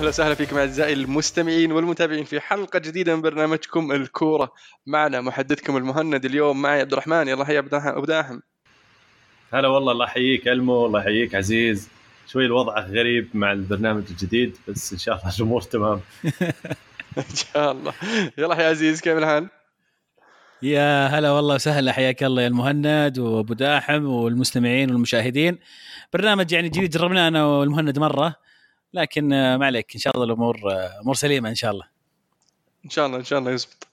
أهلا وسهلا فيكم أعزائي المستمعين والمتابعين في حلقة جديدة من برنامجكم الكورة. معنا محدثكم المهند اليوم معي عبد الرحمن. يلا حيا ابو داحم هلا والله الله يحييك ألمو الله يحييك عزيز. شوي الوضع غريب مع البرنامج الجديد بس إن شاء الله الأمور تمام. إن شاء الله. يلا يا عزيز كيف الحال؟ يا هلا والله وسهلا حياك الله يا المهند وأبو داحم والمستمعين والمشاهدين. برنامج يعني جديد جربناه أنا والمهند مرة. لكن ما عليك. إن شاء الله الأمور أمور سليمة إن شاء الله. إن شاء الله إن شاء الله يزبط.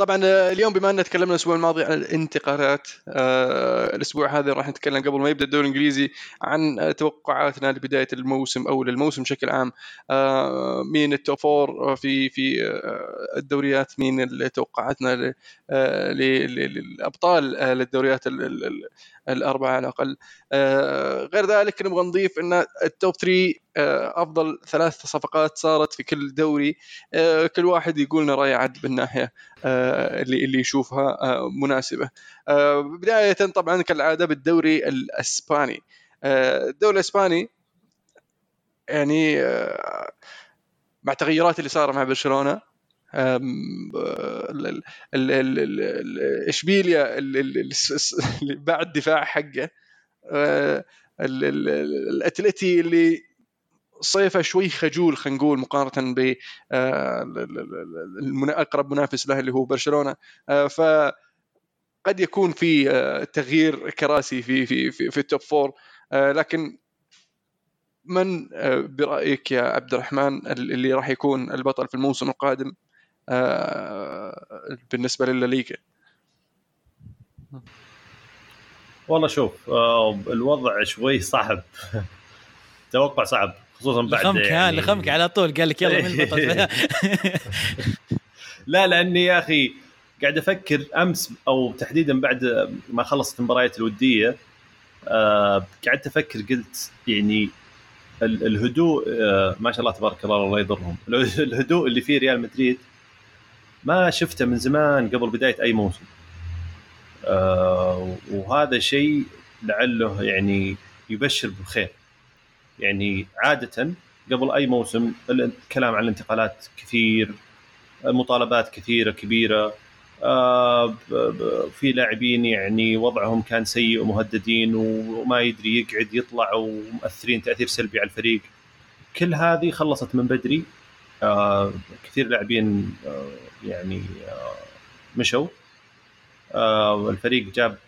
طبعا آه، اليوم بما أن تكلمنا الأسبوع الماضي عن الانتقالات آه الأسبوع هذا راح نتكلم قبل ما يبدأ الدوري الإنجليزي عن توقعاتنا لبداية الموسم أو للموسم بشكل عام. آه مين ال top four في في آه الدوريات مين توقعاتنا آه، للأبطال آه، للدوريات الأربعة على الأقل. آه، غير ذلك نبغى نضيف إن التوب 3 آه، أفضل ثلاث صفقات صارت في كل دوري. آه، كل واحد يقول لنا رايه عاد بالناحية اللي اللي يشوفها مناسبة. بداية طبعا كالعادة بالدوري الإسباني. الدوري الإسباني يعني مع التغيرات اللي صار مع برشلونة اشبيليا اللي بعد دفاع حقه آه، الاتلتي اللي صيفه شوي خجول خلينا نقول مقارنه ب آه، اقرب منافس له اللي هو برشلونه آه، ف قد يكون في تغيير كراسي في في في, في ال top four لكن من برايك يا عبد الرحمن اللي راح يكون البطل في الموسم القادم آه، بالنسبة للليغا. والله شوف آه، الوضع شوي صعب. توقع صعب خصوصا بعد لخمك يعني... لخمك على طول. قال لك يلا من البطل. لا لأني يا أخي قاعد أفكر أمس أو تحديدا بعد ما خلصت المباريات الودية آه قعدت أفكر قلت يعني الهدوء آه ما شاء الله تبارك الله الله يضرهم. الهدوء اللي فيه ريال مدريد ما شفته من زمان قبل بداية أي موسم. آه وهذا شيء لعله يعني يبشر بخير يعني عادة قبل أي موسم الكلام عن الانتقالات كثير مطالبات كثيرة كبيرة. آه في لاعبين يعني وضعهم كان سيء ومهددين وما يدري يقعد يطلع ومؤثرين تأثير سلبي على الفريق. كل هذه خلصت من بدري. آه كثير لاعبين آه يعني آه مشوا. الفريق جاب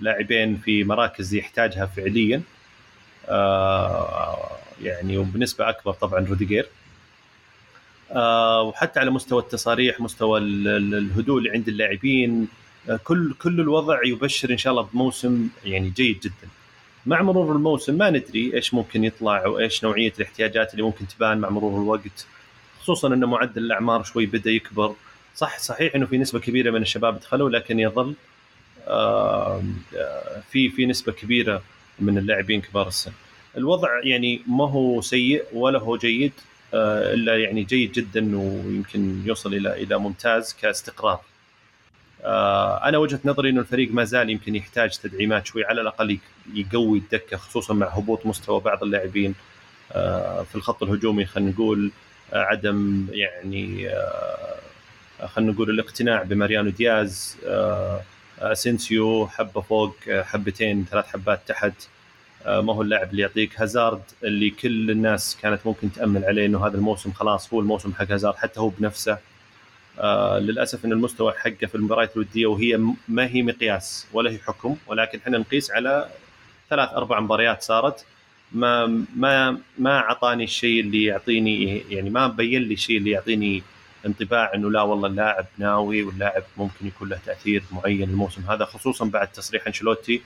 لاعبين في مراكز يحتاجها فعليا. يعني وبنسبة أكبر طبعا روديجير. وحتى على مستوى التصاريح مستوى الهدوء اللي عند اللاعبين كل كل الوضع يبشر إن شاء الله بموسم يعني جيد جدا. مع مرور الموسم ما ندري إيش ممكن يطلع وإيش نوعية الاحتياجات اللي ممكن تبان مع مرور الوقت. خصوصا ان معدل الأعمار شوي بدأ يكبر. صح صحيح إنه في نسبة كبيرة من الشباب دخلوا لكن يظل في في نسبة كبيرة من اللاعبين كبار السن. الوضع يعني ما هو سيء ولا هو جيد آه، إلا يعني جيد جدا ويمكن يوصل إلى إلى ممتاز كاستقرار. آه، أنا وجهة نظري إنه الفريق ما زال يمكن يحتاج تدعيمات شوي على الأقل يقوي الدكة خصوصا مع هبوط مستوى بعض اللاعبين. آه، في الخط الهجومي خلينا نقول عدم يعني آه، خلينا نقول الاقتناع بماريانو دياز آه، آسينسيو حبة فوق آه، حبتين ثلاث حبات تحت. ما هو اللاعب اللي يعطيك هازارد اللي كل الناس كانت ممكن تأمل عليه إنه هذا الموسم خلاص هو الموسم حق هازارد حتى هو بنفسه. آه للأسف إن المستوى حقه في المباريات الودية وهي ما هي مقياس ولا هي حكم ولكن إحنا نقيس على ثلاث أربع مباريات صارت. ما ما ما أعطاني الشيء اللي يعطيني يعني ما بين لي الشيء اللي يعطيني انطباع إنه لا والله اللاعب ناوي واللاعب ممكن يكون له تأثير معين الموسم هذا خصوصا بعد تصريح انشلوتي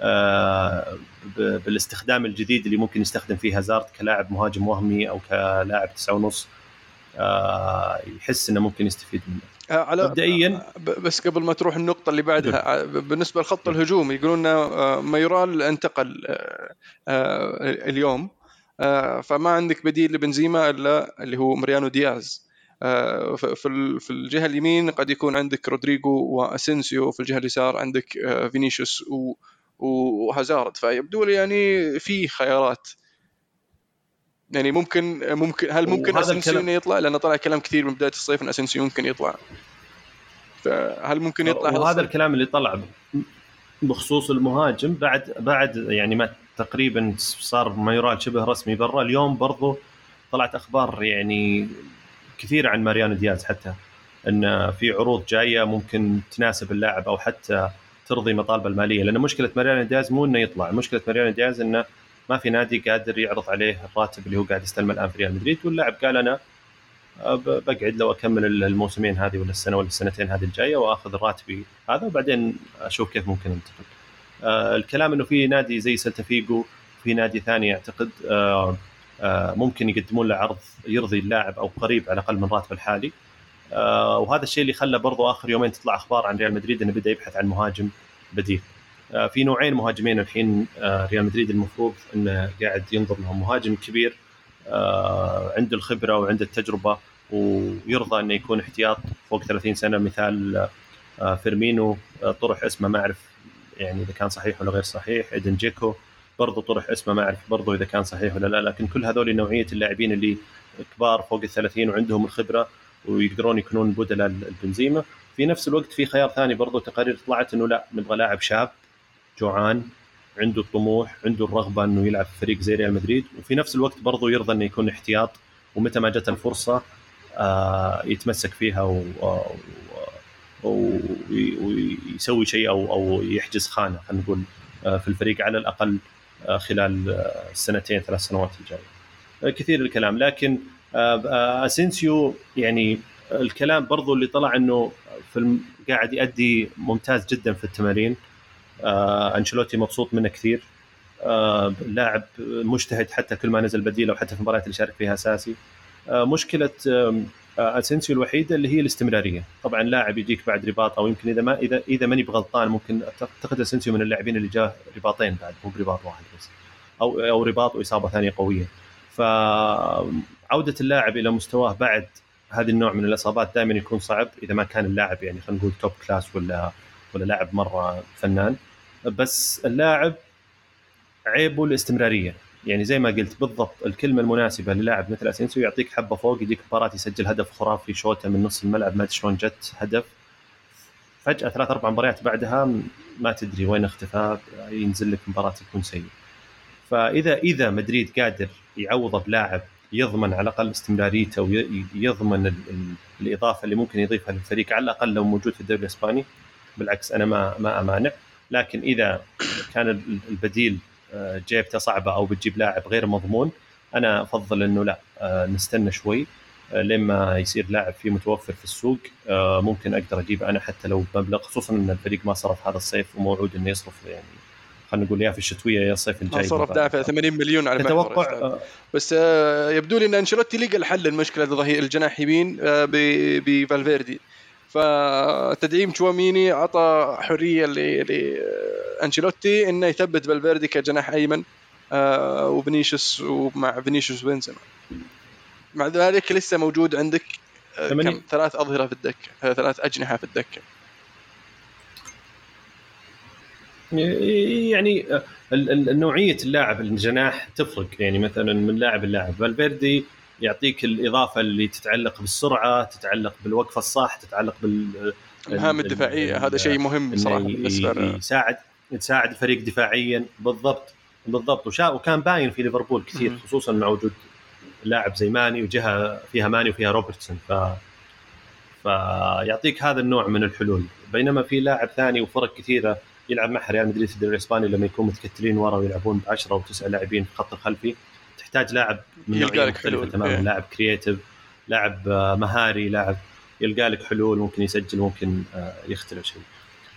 آه بالاستخدام الجديد اللي ممكن يستخدم فيه هازارد كلاعب مهاجم وهمي أو كلاعب تسعة ونص. يحس إنه ممكن يستفيد منه. آه، على مبدئيا بس قبل ما تروح النقطة اللي بعدها آه، بالنسبة لخط الهجوم يقولون آه، ميرال انتقل اليوم. فما عندك بديل لبنزيما إلا اللي هو مريانو دياز. في الجهة اليمين قد يكون عندك رودريجو واسنسيو في الجهة اليسار عندك فينيسيوس وهازارد. فيبدو لي يعني في خيارات. يعني ممكن ممكن هل ممكن اسنسيو انه يطلع؟ لأنه طلع كلام كثير من بداية الصيف إن اسنسيو ممكن يطلع. فهل ممكن يطلع؟ هذا وهذا الصيف؟ الكلام اللي طلع بخصوص المهاجم بعد بعد يعني ما تقريبا صار ما يراد شبه رسمي برا. اليوم برضو طلعت أخبار يعني كثيرة عن ماريانو دياز حتى إن في عروض جاية ممكن تناسب اللاعب أو حتى ترضي مطالبه المالية. لأن مشكلة ماريانو دياز مو إنه يطلع مشكلة ماريانو دياز إنه ما في نادي قادر يعرض عليه الراتب اللي هو قاعد يستلمه الآن في ريال مدريد واللاعب قال أنا ب- بقعد لو أكمل الموسمين هذه ولا السنة ولا السنتين هذه الجاية وآخذ راتبي هذا وبعدين أشوف كيف ممكن أنتقل. آه الكلام إنه في نادي زي سلتا فيجو في نادي ثاني أعتقد آه آه ممكن يقدمون له عرض يرضي اللاعب أو قريب على الأقل من راتبه الحالي. آه وهذا الشيء اللي خلى برضو آخر يومين تطلع أخبار عن ريال مدريد إنه بدأ يبحث عن مهاجم بديل. آه في نوعين مهاجمين الحين آه ريال مدريد المفروض إنه قاعد ينظر لهم. مهاجم كبير آه عنده الخبرة وعنده التجربة ويرضى إنه يكون احتياط فوق 30 سنة. مثال فيرمينو طرح اسمه ما أعرف يعني إذا كان صحيح ولا غير صحيح. إيدن جيكو برضو طرح اسمه ما أعرف برضو إذا كان صحيح ولا لا. لكن كل هذول نوعية اللاعبين اللي كبار فوق ال 30 وعندهم الخبرة ويقدرون يكونون بدلاء لبنزيما. في نفس الوقت في خيار ثاني برضو تقارير طلعت إنه لا نبغى لاعب شاب جوعان عنده الطموح عنده الرغبة إنه يلعب في فريق زي ريال مدريد وفي نفس الوقت برضو يرضى إنه يكون احتياط ومتى ما جت الفرصة آه، يتمسك فيها ويسوي شيء أو أو يحجز خانة خلينا نقول آه، في الفريق على الأقل آه، خلال السنتين ثلاث سنوات الجاية. كثير الكلام لكن أسينسيو يعني الكلام برضو اللي طلع إنه في. قاعد يؤدي ممتاز جدا في التمارين آه، أنشيلوتي مبسوط منه كثير. آه، لاعب مجتهد حتى كل ما نزل بديل أو حتى في المباريات اللي شارك فيها أساسي. آه، مشكلة آه، أسينسيو الوحيدة اللي هي الاستمرارية. طبعا لاعب يجيك بعد رباط أو يمكن إذا ما إذا إذا ماني بغلطان ممكن أعتقد أسينسيو من اللاعبين اللي جاه رباطين بعد مو برباط واحد بس. أو أو رباط وإصابة ثانية قوية. فعوده اللاعب إلى مستواه بعد هذا النوع من الإصابات دائما يكون صعب إذا ما كان اللاعب يعني خلينا نقول top class ولا ولا لاعب مرة فنان. بس اللاعب عيبه الاستمرارية. يعني زي ما قلت بالضبط الكلمة المناسبة للاعب مثل أسينسيو يعطيك حبة فوق يجيك مباراة يسجل هدف خرافي شوتة من نص الملعب ما أدري شلون جت هدف. فجأة ثلاث أربع مباريات بعدها ما تدري وين اختفى ينزل لك مباراة يكون سيء. فإذا إذا مدريد قادر يعوضه بلاعب يضمن على الأقل استمراريته ويضمن ال- ال- الإضافة اللي ممكن يضيفها للفريق على الأقل لو موجود في الدوري الإسباني بالعكس أنا ما ما أمانع. لكن إذا كان ال- البديل آه، جيبته صعبة أو بتجيب لاعب غير مضمون أنا أفضل إنه لا آه، نستنى شوي آه، لما يصير لاعب فيه متوفر في السوق ممكن أقدر اجيبه أنا حتى لو بمبلغ خصوصا إن الفريق ما صرف هذا الصيف وموعود إنه يصرف يعني خلينا نقول يا في الشتوية يا الصيف الجاي صرف دافع 80 مليون على تتوقع أستاذ. آه، بس آه، يبدو لي إن أنشيلوتي لقى الحل للمشكلة الظهير الجناح يمين آه، بفالفيردي. فتدعيم تشواميني اعطى حرية لانشيلوتي إنه يثبت فالفيردي كجناح أيمن آه، وفينيسيوس ومع فينيسيوس بنزيما مع ذلك لسه موجود عندك آه،. كم؟ ثلاث أظهرة في الدكة آه، ثلاث أجنحة في الدكة. يعني نوعية اللاعب الجناح تفرق يعني مثلا من لاعب للاعب. فالفيردي يعطيك الإضافة اللي تتعلق بالسرعة تتعلق بالوقفة الصح تتعلق بال المهام ال- الدفاعية ال- هذا شيء مهم صراحة بالنسبة يساعد يساعد الفريق دفاعيا. بالضبط بالضبط. وشا وكان باين في ليفربول كثير. خصوصا مع وجود لاعب زي ماني وجهة فيها ماني وفيها روبرتسون. ف فيعطيك هذا النوع من الحلول. بينما في لاعب ثاني وفرق كثيرة يلعب مع ريال مدريد في الدوري الإسباني لما يكون متكتلين ورا ويلعبون ب 10 أو 9 لاعبين في الخط الخلفي تحتاج لاعب من يلقى لك حلول. تماما. إيه. لاعب creative لاعب آه، مهاري لاعب يلقى لك حلول ممكن يسجل ممكن آه، يخترع شيء.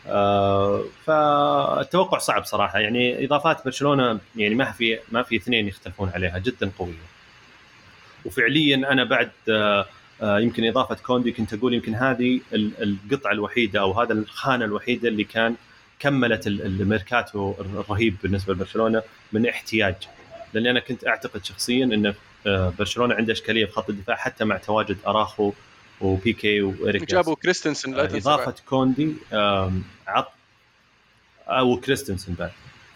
آه، فالتوقع صعب صراحة. يعني إضافات برشلونة يعني ما في ما في اثنين يختلفون عليها جدا قوية. وفعليا أنا بعد يمكن إضافة كوندي كنت أقول يمكن هذه ال- القطعة الوحيدة أو هذا الخانة الوحيدة اللي كان كملت ال- الميركاتو الرهيب بالنسبة لبرشلونة من احتياج. لأني أنا كنت أعتقد شخصيا إن آه، برشلونة عنده إشكالية في خط الدفاع حتى مع تواجد أراخو وبيكي وإيريك جابوا كريستنسن بعد. إضافة كوندي عط أو كريستنسن بعد.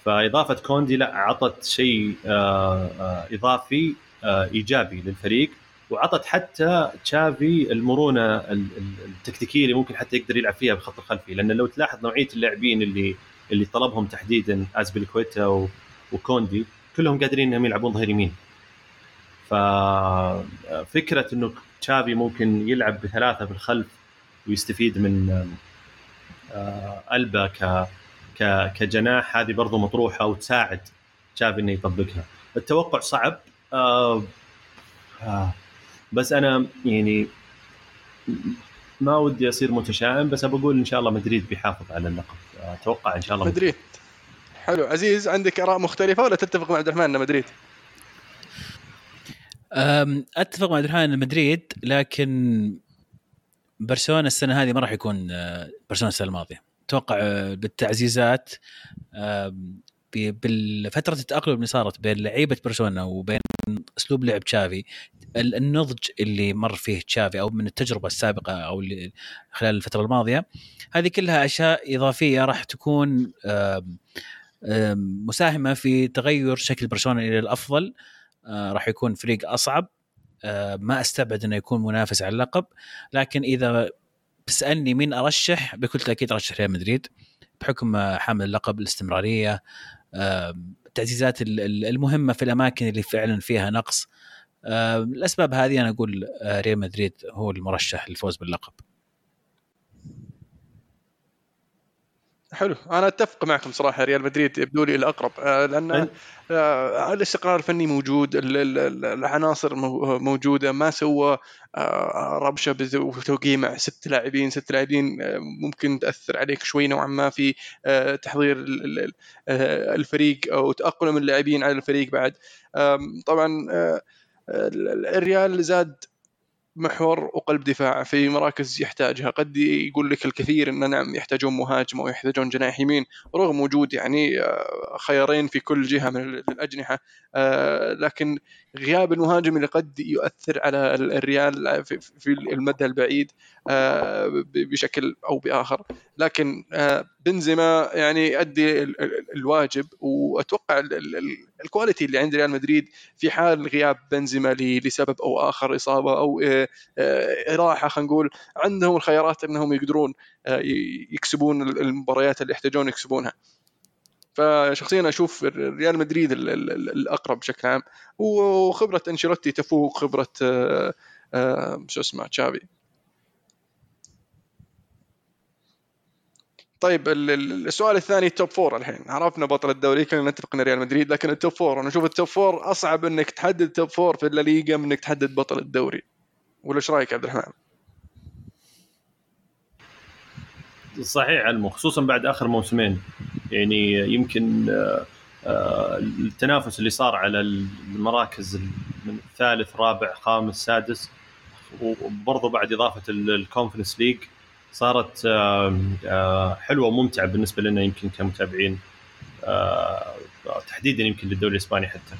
فإضافة كوندي لا عطت شيء آه، آه، إضافي آه، إيجابي للفريق وعطت حتى تشافي المرونة التكتيكية اللي ممكن حتى يقدر يلعب فيها بالخط الخلفي. لأن لو تلاحظ نوعية اللاعبين اللي اللي طلبهم تحديدا ازبيلكويتا وكوندي كلهم قادرين إنهم يلعبون ظهير يمين. ففكره إنه تشافي ممكن يلعب بثلاثة في الخلف ويستفيد من آه، ألبا ك كجناح هذه برضو مطروحة وتساعد تشافي إنه يطبقها. التوقع صعب آه آه بس أنا يعني ما ودي أصير متشائم بس بقول إن شاء الله مدريد بيحافظ على اللقب. أتوقع إن شاء الله مدريد. حلو عزيز عندك آراء مختلفة ولا تتفق مع عبد الرحمن ان مدريد؟ أتفق مع عبد الرحمن ان مدريد لكن برشلونة السنة هذه ما راح يكون آه، برشلونة السنة الماضية أتوقع آه، بالتعزيزات بفتره التأقلم اللي صارت بين لعيبة برشلونة وبين أسلوب لعب تشافي النضج اللي مر فيه تشافي أو من التجربة السابقة أو اللي خلال الفترة الماضية هذه كلها أشياء إضافية راح تكون مساهمة في تغير شكل برشلونة إلى الأفضل. آه، راح يكون فريق أصعب. ما أستبعد إنه يكون منافس على اللقب. لكن إذا تسالني مين أرشح بكل تأكيد أرشح ريال مدريد. بحكم حامل اللقب الاستمرارية التعزيزات المهمة في الأماكن اللي فعلا فيها نقص. الأسباب هذه أنا أقول آه، ريال مدريد هو المرشح للفوز باللقب. حلو. أنا أتفق معكم صراحة ريال مدريد يبدو لي الأقرب آه، لأن آه، الاستقرار الفني موجود العناصر موجودة ما سوى آه، ربشة وتوقيع مع ست لاعبين. ست لاعبين ممكن تأثر عليك شوي نوعا ما في تحضير الفريق أو تأقلم اللاعبين على الفريق بعد. طبعا الريال زاد محور وقلب دفاع في مراكز يحتاجها. قد يقول لك الكثير إن نعم يحتاجون مهاجم أو يحتاجون جناح يمين رغم وجود يعني آه، خيارين في كل جهة من الأجنحة آه، لكن غياب المهاجم اللي قد يؤثر على الريال في المدى البعيد آه، بشكل أو بآخر. لكن بنزيما يعني يؤدي الواجب وأتوقع الكواليتي اللي عند ريال مدريد في حال غياب بنزيما لسبب أو آخر إصابة أو راحه خلينا نقول. عندهم الخيارات إنهم يقدرون يكسبون المباريات اللي يحتاجون يكسبونها. فشخصيا أشوف ريال مدريد الأقرب بشكل عام. وخبرة أنشيلوتي تفوق خبرة شو اسمه تشافي طيب السؤال الثاني ال top four الحين. عرفنا بطل الدوري كلنا نتفق إن ريال مدريد لكن ال top four أنا أشوف ال top four أصعب إنك تحدد ال top four في الليغا من إنك تحدد بطل الدوري. ولا إيش رأيك عبد الرحمن؟ صحيح عموما خصوصا بعد آخر موسمين. يعني يمكن آه، آه، التنافس اللي صار على المراكز من الثالث رابع خامس سادس وبرضه بعد إضافة ال Conference League صارت حلوة وممتعة بالنسبة لنا يمكن كمتابعين آه، تحديدا يمكن للدوري الإسباني حتى.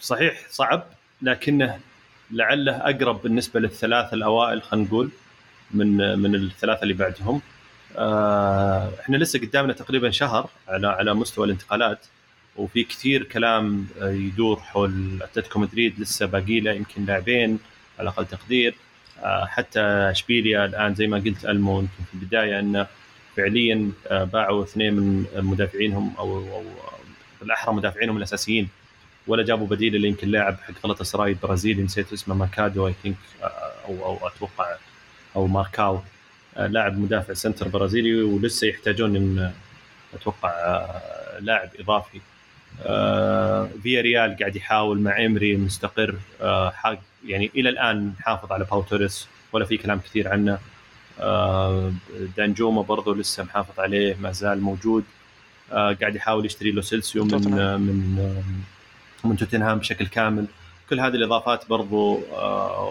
صحيح صعب لكنه لعله أقرب بالنسبة للثلاثة الأوائل خلينا نقول. من من الثلاثة اللي بعدهم. آه، إحنا لسه قدامنا تقريبا شهر على على مستوى الانتقالات وفي كثير كلام آه، يدور حول أتلتيكو مدريد لسه باقي له يمكن لاعبين على أقل تقدير. آه، حتى إشبيليا الآن زي ما قلت ألمو في البداية انه فعليا باعوا اثنين من مدافعينهم أو أو بالاحرى مدافعينهم الأساسيين. ولا جابوا بديل اللي يمكن لاعب حق غلطة سراي البرازيلي نسيت اسمه ماكادو I think أو أو أتوقع أو ماركاو آه، لاعب مدافع سنتر برازيلي ولسه يحتاجون إن أتوقع آه، لاعب إضافي. آه، فيا ريال قاعد يحاول مع إيمري مستقر حق يعني إلى الآن محافظ على باو توريس ولا في كلام كثير عنه. دانجوما برضه لسه محافظ عليه ما زال موجود. قاعد يحاول يشتري له لو سيلسو من من من توتنهام بشكل كامل. كل هذه الإضافات برضو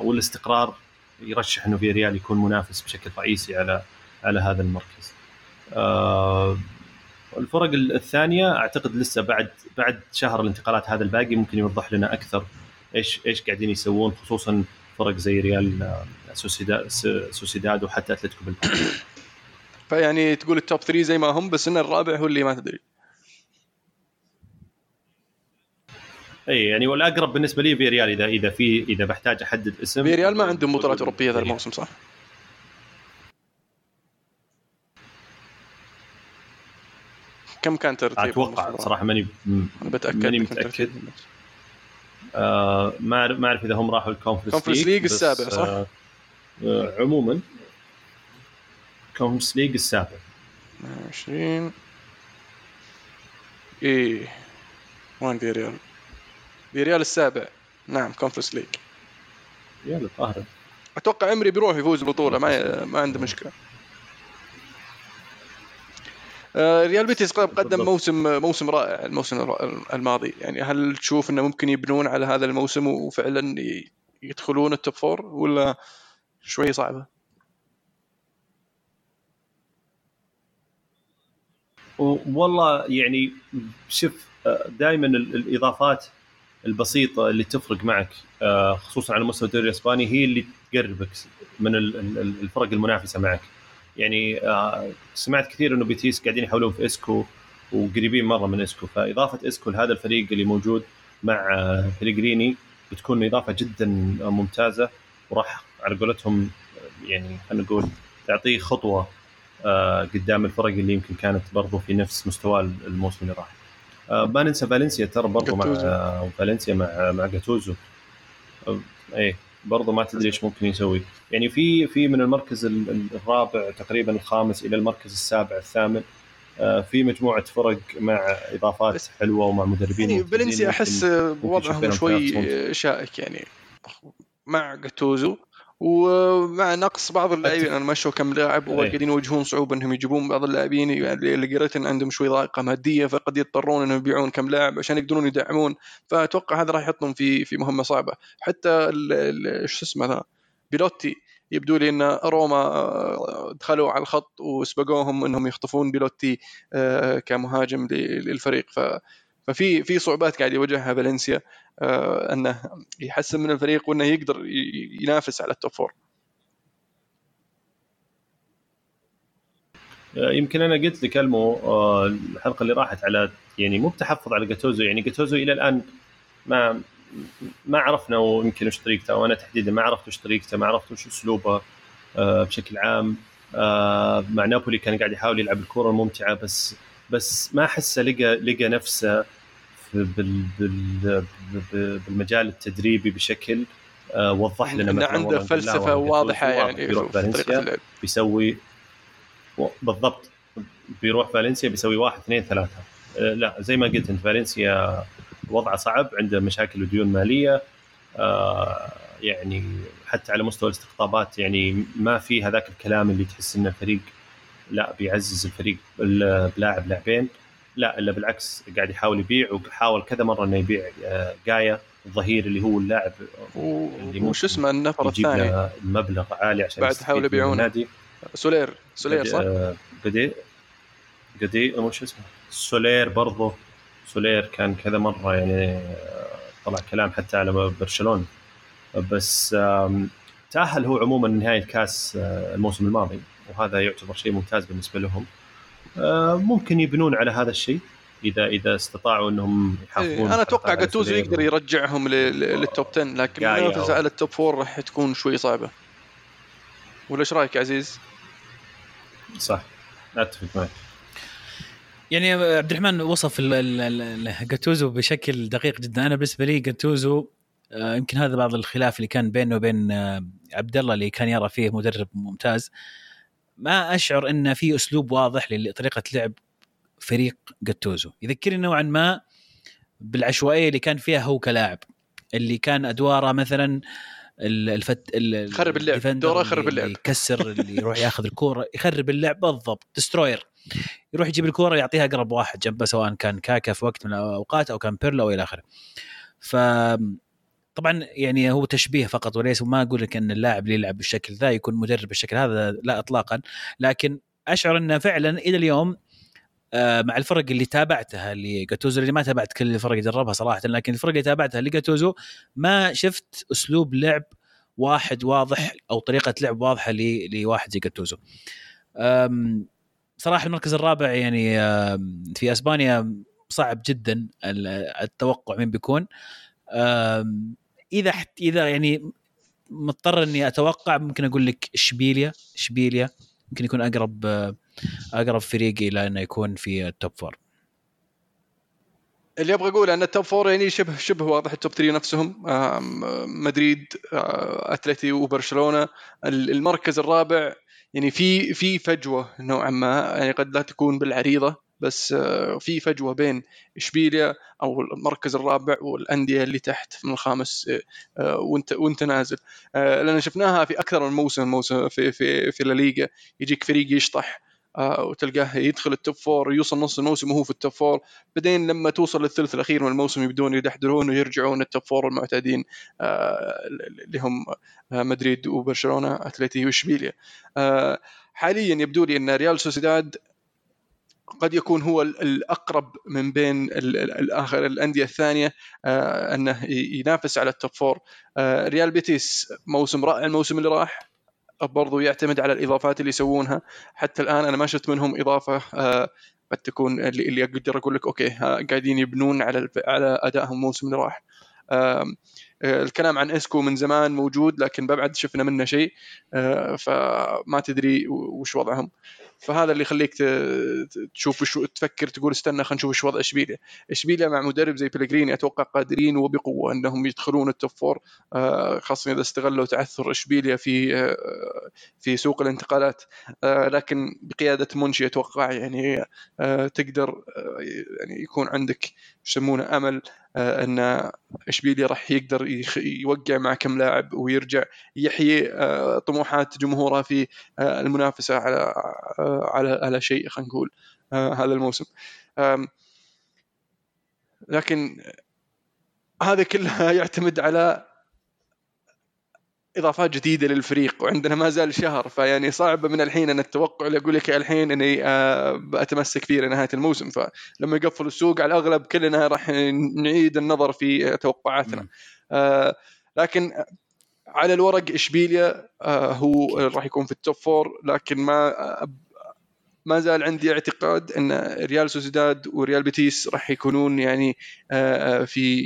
والاستقرار يرشح إنه فياريال يكون منافس بشكل رئيسي على على هذا المركز. آه الفرق الثانية أعتقد لسه بعد بعد شهر الانتقالات هذا الباقي ممكن يوضح لنا أكثر إيش إيش قاعدين يسوون خصوصا فرق زي ريال آه، سوسيداد وحتى أتلتيكو بلباو. فيعني تقول ال top 3 زي ما هم بس إن الرابع هو اللي ما تدري. اي يعني والأقرب بالنسبة لي فياريال اذا إذا في إذا بحتاج أحدد اسم فياريال ما عندهم بطولات أوروبية ذا فياريال. الموسم صح؟ كم كان ترتيب أتوقع؟ صراحة ماني أنا بتأكد ماني. ترتيب. آه ما أعرف- ما أعرف إذا هم راحوا ال Conference League بس، السابع، صح؟ آه آه عموما Conference League السابع 20 إيه وين فياريال؟ فياريال السابع نعم Conference League يلا الظاهر أتوقع إيمري بيروح يفوز البطوله ما ما عنده مشكلة آه، ريال بيتيس قدم. موسم موسم رائع الموسم الماضي يعني هل تشوف إنه ممكن يبنون على هذا الموسم وفعلا يدخلون ال top four ولا شوي صعبة؟ والله يعني شوف دائما الإضافات البسيطة اللي تفرق معك آه، خصوصا على مستوى الدوري الإسباني هي اللي تقربك من ال- ال- ال- الفرق المنافسة معك. يعني آه، سمعت كثير إنه بيتيس قاعدين يحاولون في إسكو وقريبين مرة من إسكو. فإضافة إسكو لهذا الفريق اللي موجود مع آه، بليغريني بتكون إضافة جدا ممتازة وراح على قولتهم يعني خلينا نقول تعطيه خطوة قدام الفرق اللي يمكن كانت برضو في نفس مستوى الموسم اللي راح. ما ننسى فالنسيا ترى برضو مع. آه، فالنسيا مع مع جاتوزو. آه، إيه برضو ما تدري إيش ممكن يسوي. يعني في في من المركز ال- ال- الرابع تقريبا الخامس إلى المركز السابع الثامن. آه، في مجموعة فرق مع إضافات حلوة ومع مدربين يعني فالنسيا أحس وضعهم شوي شائك يعني. مع جاتوزو ومع نقص بعض اللاعبين. أنا مشوا كم لاعب أي. وقاعدين يواجهون صعوبة إنهم يجيبون بعض اللاعبين. يعني اللي قريت إن عندهم شوي ضائقه مادية فقد يضطرون إنهم يبيعون كم لاعب عشان يقدرون يدعمون. فأتوقع هذا راح يحطهم في في مهمة صعبة. حتى شو اسمه بيلوتي يبدو لي إن روما آه، دخلوا على الخط وسبقوهم إنهم يخطفون بيلوتي آه، كمهاجم للفريق. ف ففي في صعوبات قاعد يواجهها فالنسيا آه، أنه يحسن من الفريق وأنه يقدر ينافس على ال top four آه، يمكن أنا قلت لك المو آه، الحلقة اللي راحت على يعني مو بتحفظ على جاتوزو يعني جاتوزو إلى الآن ما ما عرفنا ويمكن وش طريقته وأنا تحديدا ما عرفت وش طريقته ما عرفت وش أسلوبه بشكل عام. مع نابولي كان قاعد يحاول يلعب الكرة الممتعة بس بس ما احسه لقى لقى نفسه بالمجال التدريبي بشكل آه، وضح لنا انه عنده فلسفة واضحة يعني بيروح في طريقة فالنسيا بيسوي بالضبط بيروح فالنسيا بيسوي واحد اثنين ثلاثة. آه، لا زي ما قلت انت فالنسيا وضعه صعب عنده مشاكل وديون مالية آه، يعني حتى على مستوى الاستقطابات يعني ما في هذاك الكلام اللي تحس إن الفريق لا بيعزز الفريق بلاعب لاعبين. لا إلا بالعكس قاعد يحاول يبيع وحاول كذا مرة إنه يبيع آه، جايا الظهير اللي هو اللاعب و- اللي وش اسمه؟ النفر الثاني. مبلغ عالي عشان بعد يستفيد حاولوا من يبيعونه. سولير. سولير صح؟ آه، قدي قدي وش اسمه؟ سولير برضو. سولير كان كذا مرة يعني آه، طلع كلام حتى على برشلونة. بس تأهل هو عموما نهايه كأس آه، الموسم الماضي وهذا يعتبر شيء ممتاز بالنسبة لهم. آه، ممكن يبنون على هذا الشيء اذا إذا استطاعوا إنهم يحافظون إيه، أنا أتوقع جاتوزو يقدر يرجعهم لل- لل top 10 لكن المنافسه على ال top 4 راح تكون شوي صعبة. ولا إيش رأيك يا عزيز؟ صح. أتفق معك. يعني عبد الرحمن وصف ال- ال- ال- جاتوزو بشكل دقيق جدا. أنا بالنسبة لي جاتوزو آه، يمكن هذا بعض الخلاف اللي كان بينه وبين آه، عبد الله اللي كان يرى فيه مدرب ممتاز. ما أشعر إن في أسلوب واضح لطريقة لعب فريق جاتوزو يذكرني نوعا ما بالعشوائية اللي كان فيها هو كلاعب اللي كان أدواره مثلا ال- الفت ال- يخرب اللعب. دوره يخرب اللعب. يكسر اللي يروح ياخذ الكورة يخرب اللعب بالضبط دستروير يروح يجيب الكورة يعطيها اقرب واحد جنبه سواء كان كاكا في وقت من الأوقات أو كان بيرلو أو إلى آخره ف طبعا يعني هو تشبيه فقط وليس وما أقول لك إن اللاعب اللي يلعب بالشكل ذا يكون مدرب بالشكل هذا لا اطلاقا لكن أشعر إنه فعلا إلى اليوم آه، مع الفرق اللي تابعتها لجاتوزو اللي ما تابعت كل الفرق اللي دربها صراحة لكن الفرق اللي تابعتها لجاتوزو ما شفت أسلوب لعب واحد واضح أو طريقة لعب واضحة لواحد زي جاتوزو. صراحة المركز الرابع يعني في أسبانيا صعب جدا ال- التوقع مين بيكون إذا حت إذا يعني مضطر إني أتوقع ممكن أقول لك إشبيليا إشبيليا يمكن يكون أقرب أقرب فريق إلى إنه يكون في ال top four اللي أبغى أقوله أن ال top four يعني شبه شبه واضح ال top 3 نفسهم. مدريد أتلتي وبرشلونة. ال- المركز الرابع يعني في في فجوة نوعا ما. يعني قد لا تكون بالعريضة. بس آه، في فجوة بين إشبيليا أو المركز الرابع والأندية اللي تحت من الخامس آه، آه، وانت وانت نازل. لأن شفناها في أكثر من موسم موسم في في في الليغا يجيك فريق يشطح وتلقاه يدخل ال top four يوصل نص الموسم وهو في ال top four بعدين لما توصل للثلث الأخير من الموسم يبدون يدحدرون ويرجعون ال top four المعتادين اللي هم مدريد وبرشلونة اتلتي وإشبيليا. حاليا يبدو لي إن ريال سوسيداد قد يكون هو ال- الأقرب من بين ال- ال- الآخر الأندية الثانية آه، أنه ينافس على ال top four آه، ريال بيتيس موسم رائع الموسم اللي راح برضو يعتمد على الإضافات اللي يسوونها. حتى الآن أنا ما شفت منهم إضافة آه، قد تكون اللي, أقدر أقول لك okay قاعدين يبنون على على أدائهم الموسم اللي راح. الكلام عن إسكو من زمان موجود لكن بعد شفنا منه شيء فما تدري وش وضعهم. فهذا اللي يخليك تشوف وش تفكر تقول استنى خلينا نشوف وش وضع إشبيليا. بيتيس مع مدرب زي بيلغريني أتوقع قادرين وبقوة إنهم يدخلون ال top four آه، خاصة إذا استغلوا تعثر إشبيليا في آه، في سوق الانتقالات. آه، لكن بقيادة مونتشي أتوقع يعني تقدر يعني يكون عندك يسمونه أمل. أن اشبيليا راح يقدر يوقع مع كم لاعب ويرجع يحيي آه، طموحات جمهوره في آه، المنافسة على آه، على على شيء خلينا نقول آه، هذا الموسم. لكن هذا كله يعتمد على إضافات جديدة للفريق وعندنا ما زال شهر فيعني صعب من الحين إن التوقع اللي أقول لك الحين إني آه، اتمسك فيه لنهاية الموسم فلما يقفل السوق على الأغلب كلنا راح نعيد النظر في توقعاتنا. آه، لكن على الورق إشبيليا آه، هو راح يكون في ال top four لكن ما ما زال عندي اعتقاد أن ريال سوسيداد وريال بيتيس راح يكونون يعني آه، آه، في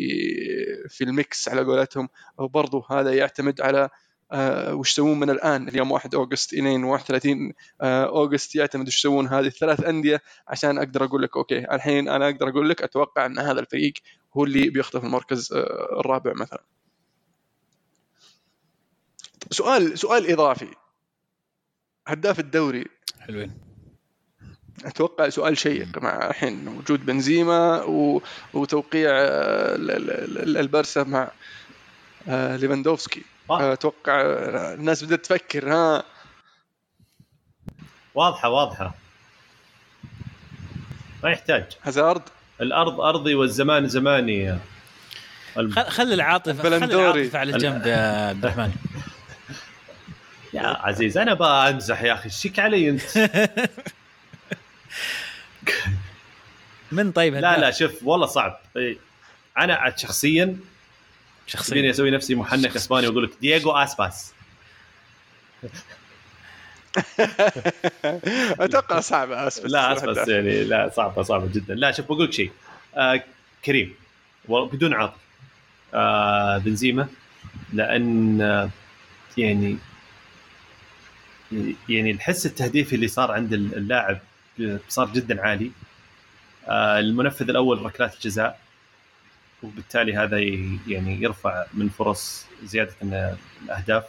في ال mix على قولتهم. وبرضه هذا يعتمد على آه، وش يسوون من الآن. اليوم 1 August الين 31 آه، August يعتمد وش يسوون هذه الثلاث أندية عشان أقدر أقول لك أوكي الحين أنا أقدر أقول لك أتوقع أن هذا الفريق هو اللي بيخطف المركز الرابع مثلا. سؤال سؤال إضافي. هداف الدوري حلوين. أتوقع سؤال شيق مع الحين وجود بنزيما و... وتوقيع آه، ال- ال- ال- البرسا مع آه، ليفاندوفسكي. أتوقع آه، الناس بدأت تفكر ها؟ واضحة واضحة. ما يحتاج. هازارد؟ الأرض أرضي والزمان زماني. خل خل العاطفة خل بلندوري. العاطفة على جنب يا عبد الرحمن. يا عزيز أنا بامزح يا أخي. شيك علي أنت؟ من طيب لا؟ لا شوف والله صعب. إيه. أنا عاد شخصيا. تبيني شخصيا أسوي نفسي محنك إسباني وأقول لك دييغو أسباس. أتوقع صعب اسف لا أسباس يعني لا صعبة صعبة جدا. لا شوف بقول لك شيء. آه كريم. بدون عاطفه آه بنزيما. لأن آه يعني يعني الحس التهديفي اللي صار عند اللاعب صار جدا عالي. آه المنفذ الأول ركلات الجزاء وبالتالي هذا يعني يرفع من فرص زيادة الأهداف.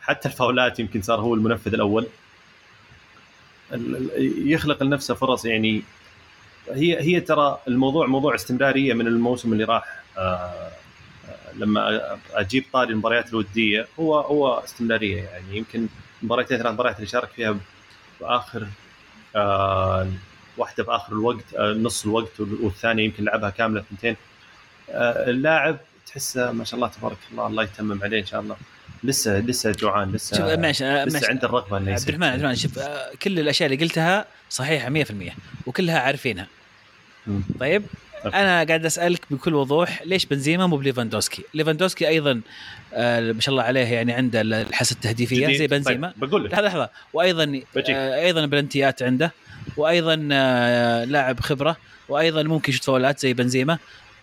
حتى الفاولات يمكن صار هو المنفذ الأول. ال- ال- يخلق لنفسه فرص يعني هي هي ترى الموضوع موضوع استمرارية من الموسم اللي راح. آه، آه، لما أجيب طاري المباريات الودية هو هو استمرارية يعني. يمكن مباراتين ثلاث مباريات اللي شارك فيها بآخر آه، واحدة بآخر الوقت آه، نص الوقت والثانية يمكن لعبها كاملة ثنتين آه، اللاعب تحسه ما شاء الله تبارك الله الله يتمم عليه إن شاء الله لسه لسه جوعان لسه شوف معلش آه، لسه معلش. عنده الرغبة إنه عبد الرحمن عبد الرحمن شوف آه، كل الأشياء اللي قلتها صحيحة 100% وكلها عارفينها. طيب. أنا قاعد أسألك بكل وضوح ليش بنزيما مو ليفاندوسكي؟ ليفاندوسكي أيضا آه ما شاء الله عليه يعني عنده الحاسه التهديفية. زي بنزيما. طيب بقول لك. لحظة لحظة. وأيضا بجيك. آه أيضا بلنتيات عنده. وأيضا آه لاعب خبرة. وأيضا ممكن يشوت فاولات زي بنزيما.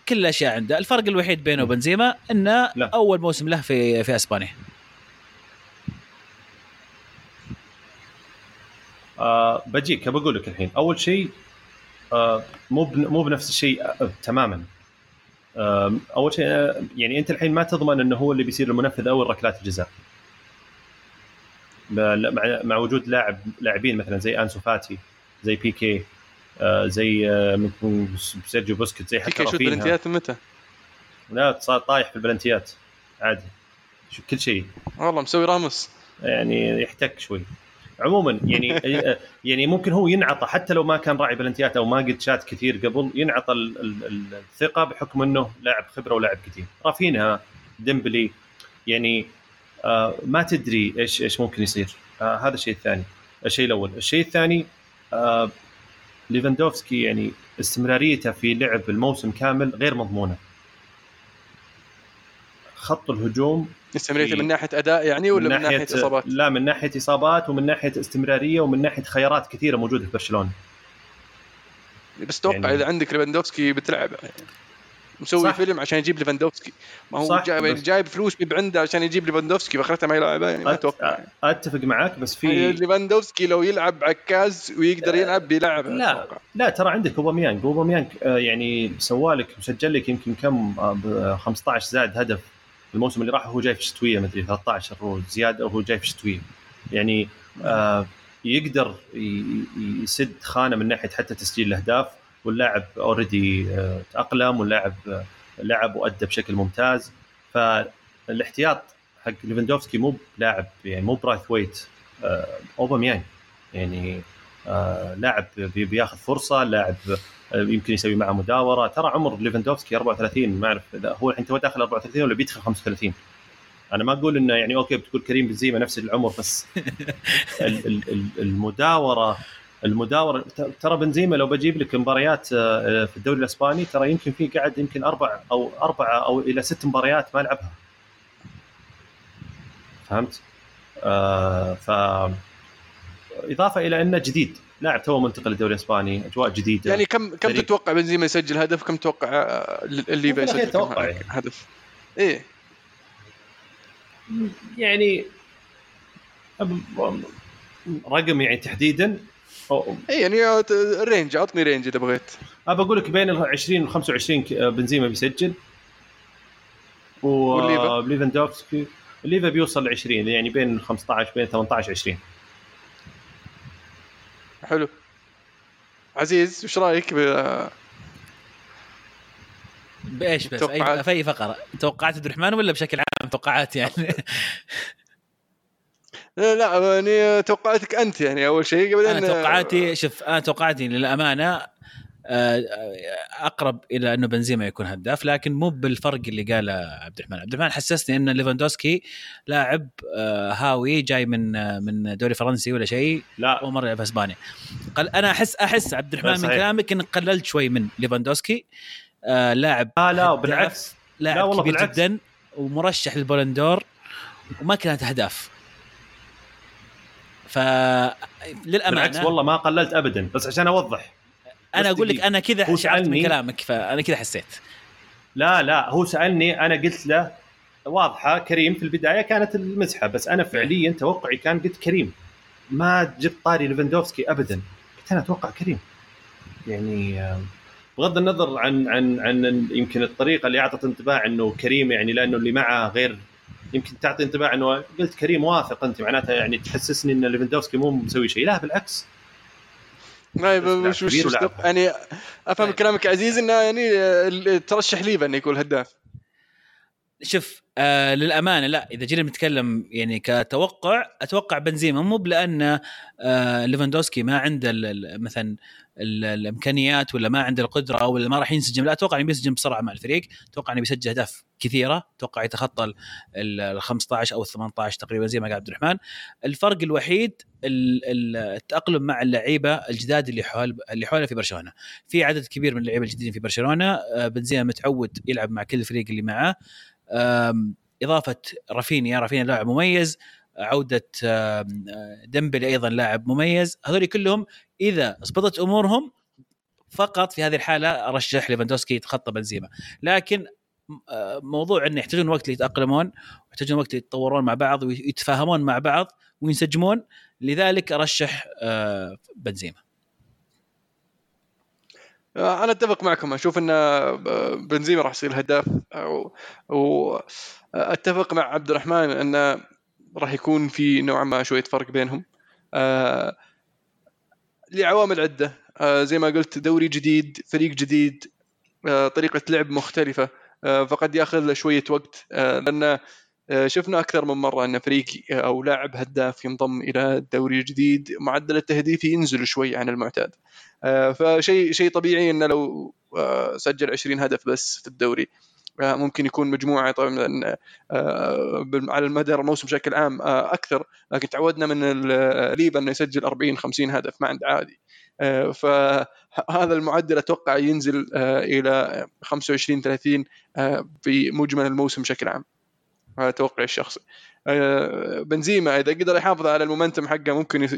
كل الأشياء عنده. الفرق الوحيد بينه وبين بنزيما إنه لا. أول موسم له في في أسبانيا. آه بجيك بقول لك الحين. أول شيء مو بن- مو بنفس الشيء آه تماما. آه أول شيء آه يعني أنت الحين ما تضمن إنه هو اللي بيصير المنفذ اول ركلات الجزاء. مع وجود لاعب لاعبين مثلا زي أنسو فاتي زي بيكي آه زي آه ممكن سيرجيو بوسكيت زي حتى فيك شوت بلنتيات متى؟ لا صار طايح في البلنتيات عادي. كل شيء. والله مسوي راموس. يعني يحتك شوي. عموما يعني يعني ممكن هو ينعطى حتى لو ما كان راعي بلنتيات أو ما قد شات كثير قبل ينعطى ال- ال- ال- الثقة بحكم إنه لاعب خبرة ولاعب كثير. رافينها ديمبلي يعني آه ما تدري إيش إيش ممكن يصير. آه هذا الشيء الثاني. الشيء الأول. الشيء الثاني آه ليفاندوفسكي يعني استمراريته في لعب الموسم كامل غير مضمونة. خط الهجوم استمريته في- من ناحية أداء يعني ولا من ناحية إصابات؟ لا من ناحية إصابات ومن ناحية استمرارية ومن ناحية خيارات كثيرة موجودة في برشلونة. بس توقع يعني- إذا عندك ليفاندوفسكي بتلعب. مسوي صح. فيلم عشان يجيب ليفاندوفسكي. ما هو جايب, بس- جايب فلوس بيب عنده عشان يجيب ليفاندوفسكي فأخرته ما يلعب يعني ما أت- أتوقع أتفق معاك بس في ليفاندوفسكي لو يلعب عكاز ويقدر يلعب بيلعب لا لا ترى عندك أوباميانج. أوباميانج آه، يعني سوالك مسجل لك يمكن كم آه، ب 15 زاد هدف الموسم اللي راح هو جاي في الشتويه مدري 13 هو زيادة وهو جاي في الشتويه يعني آه يقدر يسد خانة من ناحية حتى تسجيل الأهداف واللاعب already تأقلم واللاعب آه، لعب وأدى بشكل ممتاز. فالاحتياط حق ليفاندوفسكي مو لاعب يعني مو برايث ويت آه أوباميانج. يعني آه لاعب بي- بياخذ فرصة لاعب آه، يمكن يسوي معه مداورة. ترى عمر ليفاندوفسكي 34 ما أعرف إذا هو الحين تو داخل 34 ولا بيدخل 35 أنا ما أقول إنه يعني okay بتقول كريم بنزيما نفس العمر بس ال- ال- ال- المداورة المداورة ترى بنزيما لو بجيب لك مباريات آه، في الدوري الإسباني ترى يمكن في قاعد يمكن أربع أو اربعه أو إلى ست مباريات ما لعبها. فهمت؟ آه ف إضافة إلى أنه جديد. لاعب تو منتقل للدوري الإسباني أجواء جديدة. يعني كم كم فريق. تتوقع بنزيما يسجل هدف؟ كم تتوقع آه، اللي يسجل توقع كم يعني. هدف؟ إيه. يعني رقم يعني تحديدا. إيه يعني آه، range اعطني range إذا بغيت. أبى أقول لك بين ال 20 وال 25 ك- بنزيما بيسجل. والليفا؟ وليفاندوفسكي الليفا بيوصل ل 20 يعني بين 15 بين 18 20 حلو. عزيز وش رأيك ب- بإيش بس. أي في أي فقرة؟ توقعات عبد الرحمن ولا بشكل عام توقعات يعني؟ لا لا يعني توقعاتك أنت يعني أول شيء قبل أنا توقعاتي شوف أنا توقعاتي للأمانة أقرب إلى أنه بنزيما يكون هداف لكن مو بالفرق اللي قاله عبد الرحمن. عبد الرحمن حسسني أن ليفاندوسكي لاعب آه، هاوي جاي من آه، من دوري فرنسي ولا شيء لا. اول مرة يلعب في إسبانيا. قل أنا أحس أحس عبد الرحمن من. كلامك انك قللت شوي من ليفاندوسكي آه لاعب لا لا بالعكس. لاعب لا والله كبير بالعكس. جدا ومرشح لل Ballon d'Or وما كانت أهداف. ف للأمانة بالعكس والله ما قللت ابدا بس عشان أوضح. أنا أقول لك. أنا كذا شعرت من كلامك فأنا كذا حسيت. لا لا هو سألني أنا قلت له واضحة كريم في البداية كانت المزحة بس أنا فعليا توقعي كان قلت كريم. ما جبت طاري ليفاندوفسكي ابدا. قلت أنا أتوقع كريم. يعني آه، بغض النظر عن عن عن يمكن الطريقة اللي أعطت انطباع إنه كريم يعني لأنه اللي معه غير يمكن تعطي انطباع إنه قلت كريم واثق أنت معناتها يعني تحسسني إن ليفاندوفسكي مو مسوي شيء. لا بالعكس. طيب لاعب وش. يعني أفهم طيب. كلامك عزيز إنه يعني ترشح ليفا انه يكون هداف شوف آه للأمانة لا إذا جينا نتكلم يعني كتوقع أتوقع بنزيما مو لأن آه ليفاندوسكي ما عنده ال- ال- مثلا الامكانيات ولا ما عنده القدرة ولا ما راح ينسجم. لا أتوقع إنه بينسجم بسرعة مع الفريق. أتوقع إنه بيسجل أهداف كثيرة. أتوقع يتخطى ال- ال ال 15 أو ال 18 تقريبا زي ما قال عبد الرحمن. الفرق الوحيد ال- ال- التأقلم مع اللعيبة الجداد اللي حول اللي حوله في برشلونة. في عدد كبير من اللعيبة الجديدين في برشلونة. آه بنزيما متعود يلعب مع كل الفريق اللي معاه إضافة رافينيا. رافينيا لاعب مميز. عودة آه، ديمبلي أيضا لاعب مميز. هذول كلهم إذا اضبطت أمورهم فقط في هذه الحالة ارشح ليفاندوسكي يتخطى بنزيما. لكن آه، موضوع انه يحتاجون وقت ليتأقلمون ويحتاجون وقت يتطورون مع بعض ويتفاهمون مع بعض وينسجمون لذلك ارشح آه، بنزيما. أنا أتفق معكم. أشوف إن بنزيما راح يصير هداف. واتفق مع عبد الرحمن انه راح يكون في نوعا ما شوية فرق بينهم. آه لعوامل عدة. آه زي ما قلت دوري جديد فريق جديد آه طريقة لعب مختلفة فقد يأخذ له شوية وقت لأن شفنا أكثر من مرة أن فريق أو لاعب هداف ينضم إلى الدوري الجديد معدل التهديف ينزل شوي عن المعتاد. فشيء شيء طبيعي أنه لو سجل 20 هدف بس في الدوري. ممكن يكون مجموعة طبعا على المدى الموسم بشكل عام أكثر. لكن تعودنا من الليفا إنه يسجل 40 50 هدف ما عنده عادي. فهذا المعدل أتوقع ينزل إلى 25 30 في مجمل الموسم بشكل عام. هذا توقعي الشخصي. آه، بنزيما إذا قدر يحافظ على المومنتم حقه ممكن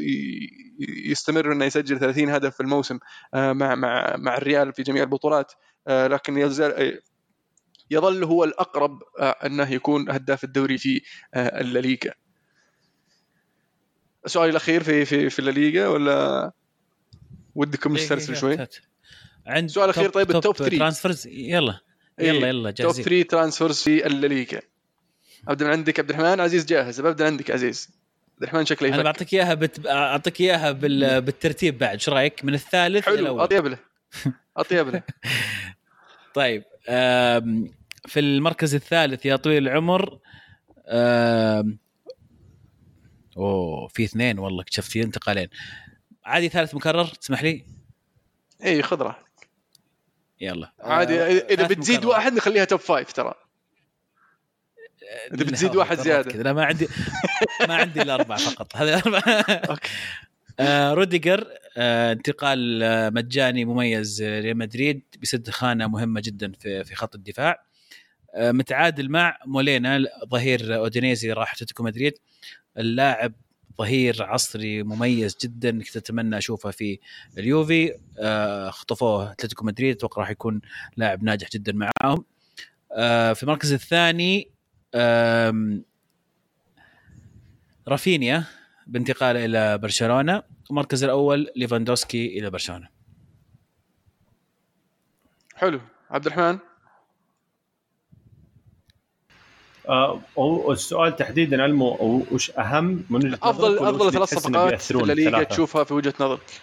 يستمر إنه يسجل 30 هدف في الموسم آه، مع مع مع الريال في جميع البطولات. آه، لكن يزال يظل هو الأقرب أنه يكون هداف الدوري في الليغا. سؤالي الأخير في في في الليغا ولا ودكم إيه، نسترسل إيه، شوي؟ عند سؤال أخير طيب ال top 3 transfers يلا يلا يلا جاهزين. top 3 transfers في الليغا. ابدا من عندك عبد الرحمن عزيز جاهز. ببدا عندك عزيز. عبد الرحمن شكله أنا بعطيك إياها بت... أعطيك إياها بال... بالترتيب بعد إيش رأيك؟ من الثالث حلو أطيب له. أطيب له. طيب. في المركز الثالث يا طويل العمر أوه في اثنين والله اكتشفت في انتقالين. عادي ثالث مكرر تسمح لي؟ اي خذ راحتك. يلا. عادي إذا بتزيد مكرر. واحد نخليها توب فايف ترى. إذا بتزيد واحد زيادة. لا ما عندي ما عندي الا اربعه فقط. هذه اربعه okay. آه روديجر آه انتقال آه مجاني مميز لريال مدريد بيسد خانة مهمة جدا في في خط الدفاع. متعادل مع مولينا ظهير أودينيزي راح أتلتيكو مدريد. اللاعب ظهير عصري مميز جدا كنت أتمنى أشوفه في اليوفي. خطفوه أتلتيكو مدريد أتوقع راح يكون لاعب ناجح جدا معاهم. في المركز الثاني رافينيا. بانتقاله إلى برشلونة المركز الأول ليفاندوسكي إلى برشلونة. حلو. عبد الرحمن آه السؤال تحديدا المو وش أهم من وجهة افضل أفضل ثلاث صفقات اللي تشوفها في وجهة نظرك.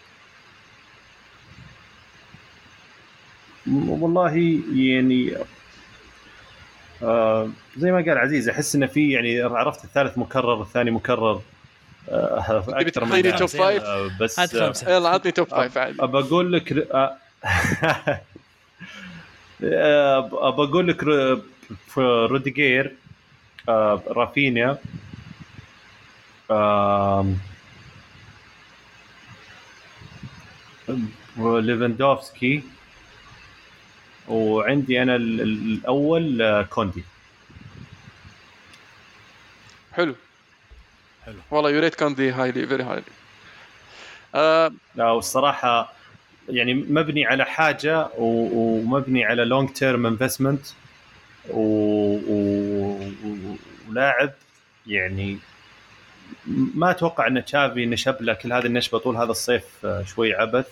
والله يعني آه زي ما قال عزيز أحس إنه في يعني عرفت الثالث مكرر الثاني مكرر. آه أكثر من top five بس آه يلا عطني top five عادي أبى أقول لك آه أبى أقول لك روديجير رافينيا ليفاندوفسكي وعندي أنا الأول كوندي. حلو. حلو. والله you rate كوندي highly very highly. لا والصراحة يعني مبني على حاجة ومبني على long term investment ولاعب يعني ما أتوقع أن تشافي نشب له كل هذه النشبة طول هذا الصيف آه، شوي عبث.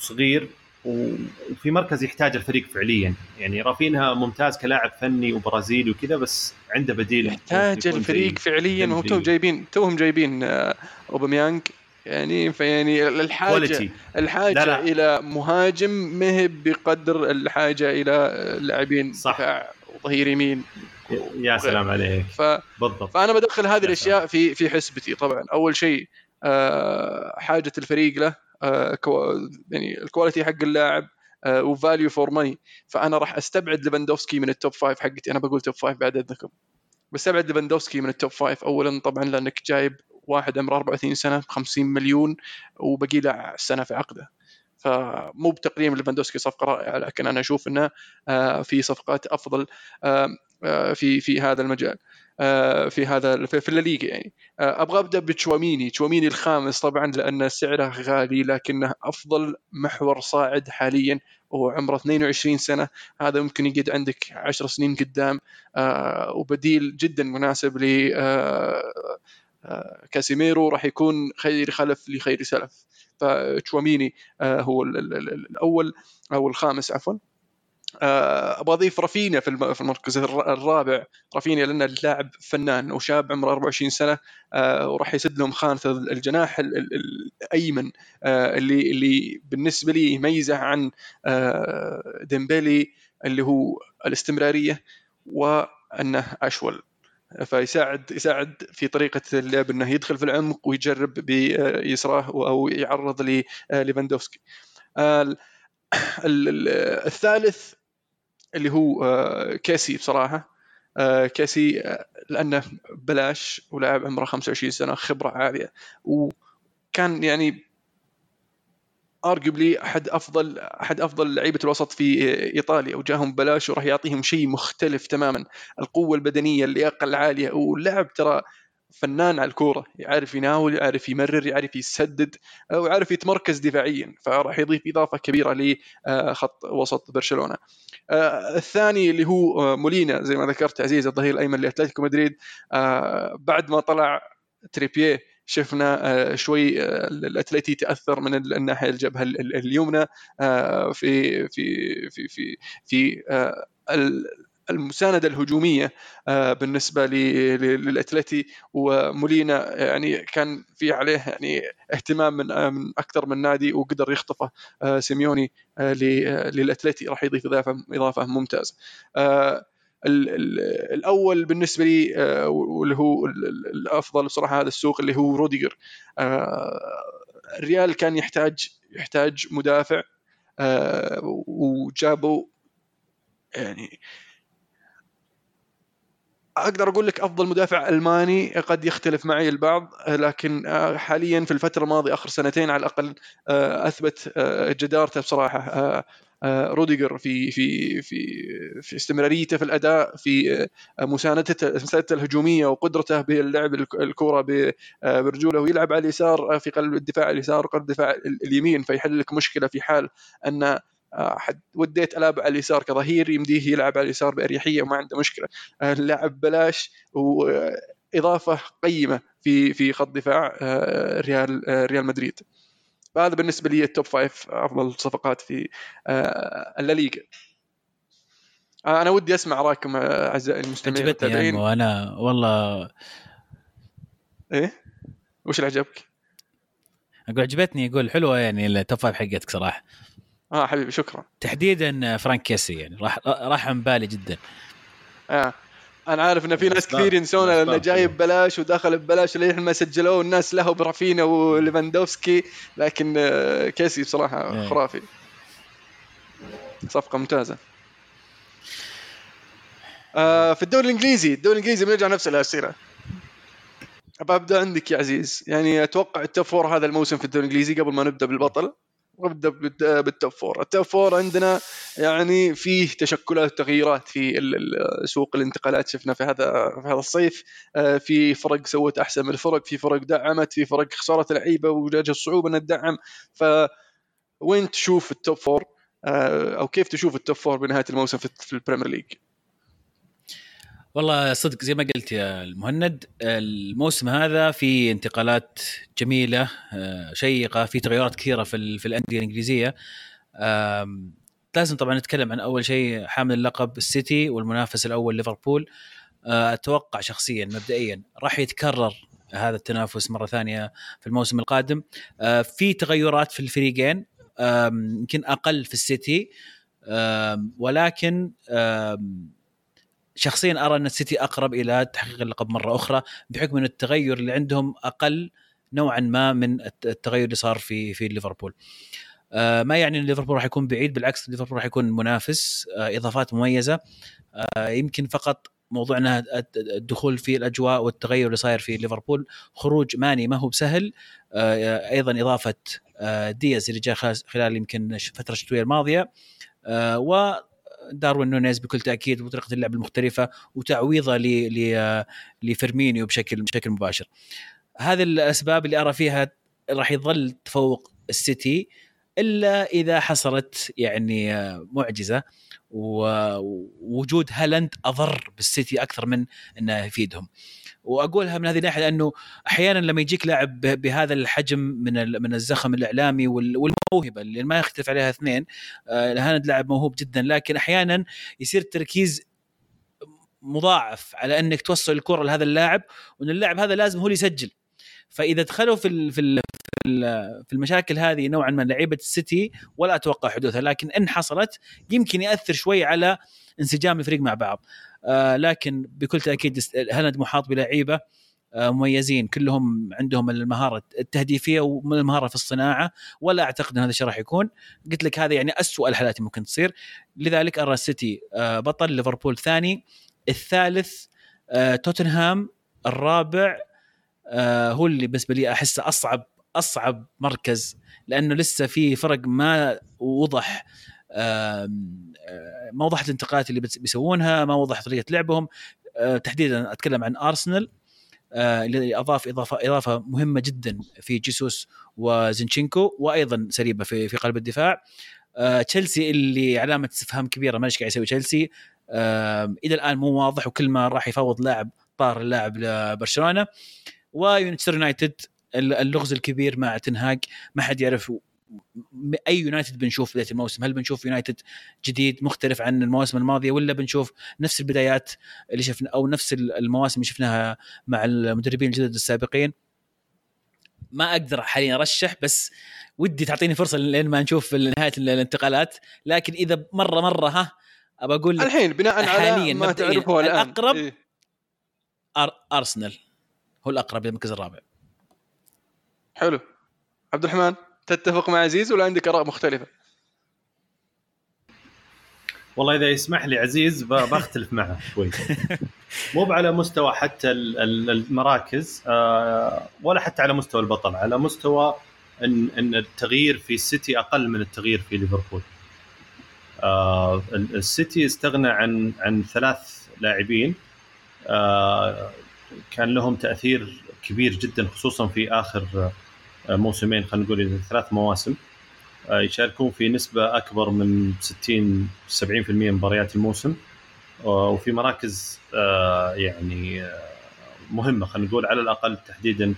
صغير وفي مركز يحتاج الفريق فعليا. يعني رافينها ممتاز كلاعب فني وبرازيلي وكذا بس عنده بديل يحتاج الفريق فعليا وهم توهم جايبين توهم جايبين آه، أوباميانج. يعني فيعني الحاجة كواليتي. الحاجة لا لا. إلى مهاجم ما هي بقدر الحاجة إلى لاعبين دفاع وظهير يمين. يا سلام عليك. ف... بالضبط. فأنا بدخل هذه الأشياء في في حسبتي طبعا. أول شيء آه، حاجة الفريق له. يعني ال quality حق اللاعب و value for money فأنا راح أستبعد ليفاندوفسكي من ال top five حقتي. أنا بقول top five بعد اذنكم بستبعد ليفاندوفسكي من ال top five اولا طبعا لأنك جايب واحد عمره 34 سنة ب 50 مليون وبقي له سنة في عقده. فمو بتقييم ليفاندوسكي صفقة رائعة لكن أنا أشوف إنه آه، في صفقات أفضل في في هذا المجال. في هذا في الليغا يعني. أبغى أبدأ بتشواميني. تشواميني الخامس طبعا لأن سعره غالي لكنه أفضل محور صاعد حاليا وهو عمره 22 سنة. هذا ممكن يقعد عندك 10 سنين قدام. وبديل جدا مناسب ل كاسيميرو راح يكون خير خلف لخير سلف. فتشواميني هو الأول أو الخامس عفوا. آه، أبغى أضيف رافينيا في المركز الرابع. رافينيا لأنه اللاعب فنان وشاب عمره 24 سنة آه، وراح يسد لهم خانة الجناح الأيمن آه، اللي اللي بالنسبة لي يميزه عن ديمبلي اللي هو الاستمرارية وأنه أشول. فيساعد يساعد في طريقة اللعب إنه يدخل في العمق ويجرب بيسراه أو يعرض لليفاندوفسكي الثالث اللي هو آه، كيسي بصراحة. آه، كيسي آه، لأنه بلاش ولاعب عمره 25 سنة خبرة عالية. وكان يعني ارجبلي أحد أفضل أحد أفضل لعيبة الوسط في إيطاليا. وجاهم بلاش وراح يعطيهم شيء مختلف تماما. القوة البدنية اللياقه العاليه واللعب ترى فنان على الكورة يعرف يناول يعرف يمرر يعرف يسدد ويعرف يتمركز دفاعيا فراح يضيف إضافة كبيرة لخط وسط برشلونة. آه، الثاني اللي هو آه، مولينا زي ما ذكرت عزيز الظهير الأيمن لأتلتيكو مدريد. آه، بعد ما طلع تريبيه شفنا شوي الأتلتي تأثر من الناحية الجبهة اليمنى. في في في في في المساندة الهجومية آه، بالنسبة للأتلتي. ومولينا يعني كان في عليه يعني اهتمام من آه، أكثر من نادي وقدر يخطفه آه، سيميوني للأتلتي. راح يضيف إضافة إضافة ممتازة. الأول بالنسبة لي واللي هو الأفضل بصراحة هذا السوق اللي هو روديجر. الريال كان يحتاج يحتاج مدافع وجابوا يعني أقدر أقول لك أفضل مدافع ألماني قد يختلف معي البعض لكن آه، حاليا في الفترة الماضية آخر سنتين على الأقل آه، أثبت آه، جدارته بصراحة روديجر في في في في استمراريته في الأداء في مساندته مساندته الهجومية وقدرته باللعب الكرة برجوله ويلعب على اليسار في قلب الدفاع اليسار وقلب الدفاع اليمين فيحل لك مشكلة في حال أن حد وديت ألعب على اليسار كظهير يمديه يلعب على اليسار بأريحية وما عنده مشكلة. اللاعب بلاش وإضافة قيمة في في خط دفاع آه، ريال آه، ريال مدريد. فهذا بالنسبة لي ال top five أفضل صفقات في آه، الليغا أنا ودي أسمع رأيكم أعزائي المستمعين وأنا والله إيه؟ وش اللي عجبك؟ أقول عجبتني يقول حلوة يعني ال top five حقتك صراحة. آه حبيبي شكرا. تحديدا فرانك كيسي يعني. راح راح عن بالي جدا. آه أنا عارف إن في ناس كثير ينسون انه جاي ببلاش ودخل ببلاش لين ما سجلوه الناس له برافينيا وليفاندوفسكي. لكن آه، كيسي بصراحة إيه. خرافي. صفقة ممتازة. آه في الدوري الإنجليزي الدوري الإنجليزي بنرجع نفس الأسئلة. أبدأ عندك يا عزيز. يعني أتوقع ال top four هذا الموسم في الدوري الإنجليزي قبل ما نبدأ بالبطل. بال top four. ال top four عندنا يعني فيه تشكلات وتغييرات في سوق الانتقالات. شفنا في هذا في هذا الصيف آه، في فرق سوت أحسن من الفرق في فرق دعمت في فرق خسرت لعيبة وواجهت صعوبه ان تدعم. ف وين تشوف ال top four؟ آه، أو كيف تشوف ال top four بنهاية الموسم في ال Premier League؟ والله صدق زي ما قلت يا المهند الموسم هذا في انتقالات جميلة آه، شيقة في تغيرات كثيرة في في الأندية الإنجليزية. لازم طبعا نتكلم عن أول شيء حامل اللقب السيتي والمنافس الأول ليفربول. آه، أتوقع شخصيا مبدئيا راح يتكرر هذا التنافس مرة ثانية في الموسم القادم. آه، في تغيرات في الفريقين يمكن أقل في السيتي. ولكن شخصيا أرى أن السيتي أقرب إلى تحقيق اللقب مرة أخرى بحكم أن التغير اللي عندهم أقل نوعا ما من التغير اللي صار في في ليفربول. آه ما يعني إن ليفربول راح يكون بعيد بالعكس ليفربول راح يكون منافس آه إضافات مميزة. آه يمكن فقط موضوعنا الدخول في الأجواء والتغير اللي صاير في ليفربول خروج ماني ما هو بسهل. آه أيضا إضافة آه دياز اللي جاء خلال يمكن الفترة الشتوية الماضية. آه و داروين نونيز بكل تأكيد وطريقة اللعب المختلفة وتعويضه لفيرمينيو بشكل بشكل مباشر. هذه الأسباب اللي أرى فيها راح يظل تفوق السيتي إلا إذا حصلت يعني معجزة ووجود هالاند أضر بالسيتي أكثر من إنه يفيدهم. وأقولها من هذه الناحية لأنه أحيانا لما يجيك لاعب بهذا الحجم من من الزخم الإعلامي والموهبة اللي ما يختلف عليها اثنين آه، هالاند لاعب موهوب جدا لكن أحيانا يصير التركيز مضاعف على إنك توصل الكرة لهذا اللاعب وإن اللاعب هذا لازم هو اللي يسجل. فإذا دخلوا في في في المشاكل هذه نوعا ما لعيبة السيتي ولا أتوقع حدوثها لكن إن حصلت يمكن يأثر شوي على انسجام الفريق مع بعض. لكن بكل تأكيد هالاند محاط بلعيبة آه مميزين. كلهم عندهم المهارة التهديفية والمهاره في الصناعة ولا أعتقد إن هذا الشيء راح يكون. قلت لك هذا يعني أسوأ الحالات ممكن تصير. لذلك أرى السيتي آه بطل ليفربول ثاني الثالث آه توتنهام الرابع آه هو اللي بالنسبة لي احسه أصعب أصعب مركز لأنه لسه في فرق ما وضح آه ما وضحت الانتقالات اللي بيسوونها ما وضح طريقة لعبهم. آه تحديدا أتكلم عن أرسنال آه اللي أضاف إضافة إضافة مهمة جدا في جيسوس وزنشينكو وأيضا سليبة في في قلب الدفاع. آه تشيلسي اللي علامة استفهام كبيرة ما إيش قاعد يسوي تشيلسي. آه إلى الآن مو واضح وكل ما راح يفوض لاعب طار اللاعب لبرشلونة. ويونستر يونايتد اللغز الكبير مع تنهاج ما حد يعرف أي يونايتد بنشوف بدايه الموسم؟ هل بنشوف يونايتد جديد مختلف عن المواسم الماضية ولا بنشوف نفس البدايات اللي شفنا أو نفس المواسم اللي شفناها مع المدربين الجدد السابقين؟ ما أقدر حاليا أرشح بس ودي تعطيني فرصة لين ما نشوف نهاية الانتقالات. لكن إذا مرة مرة ها أبى أقول الحين بناء على ما تعرفه الآن. الأقرب إيه؟ أرسنال هو الأقرب للمركز الرابع. حلو. عبد الرحمن؟ تتفق مع عزيز ولا عندك آراء مختلفة؟ والله إذا يسمح لي عزيز بختلف معه شوي مو على مستوى حتى المراكز آه، ولا حتى على مستوى البطل على مستوى ان إن التغيير في السيتي أقل من التغيير في ليفربول آه، السيتي استغنى عن عن ثلاث لاعبين آه، كان لهم تأثير كبير جدا خصوصا في آخر موسمين خلينا نقول ثلاث مواسم آه، يشاركون في نسبة أكبر من 60 70% من مباريات الموسم. آه، وفي مراكز آه، يعني مهمة خلينا نقول على الأقل تحديدا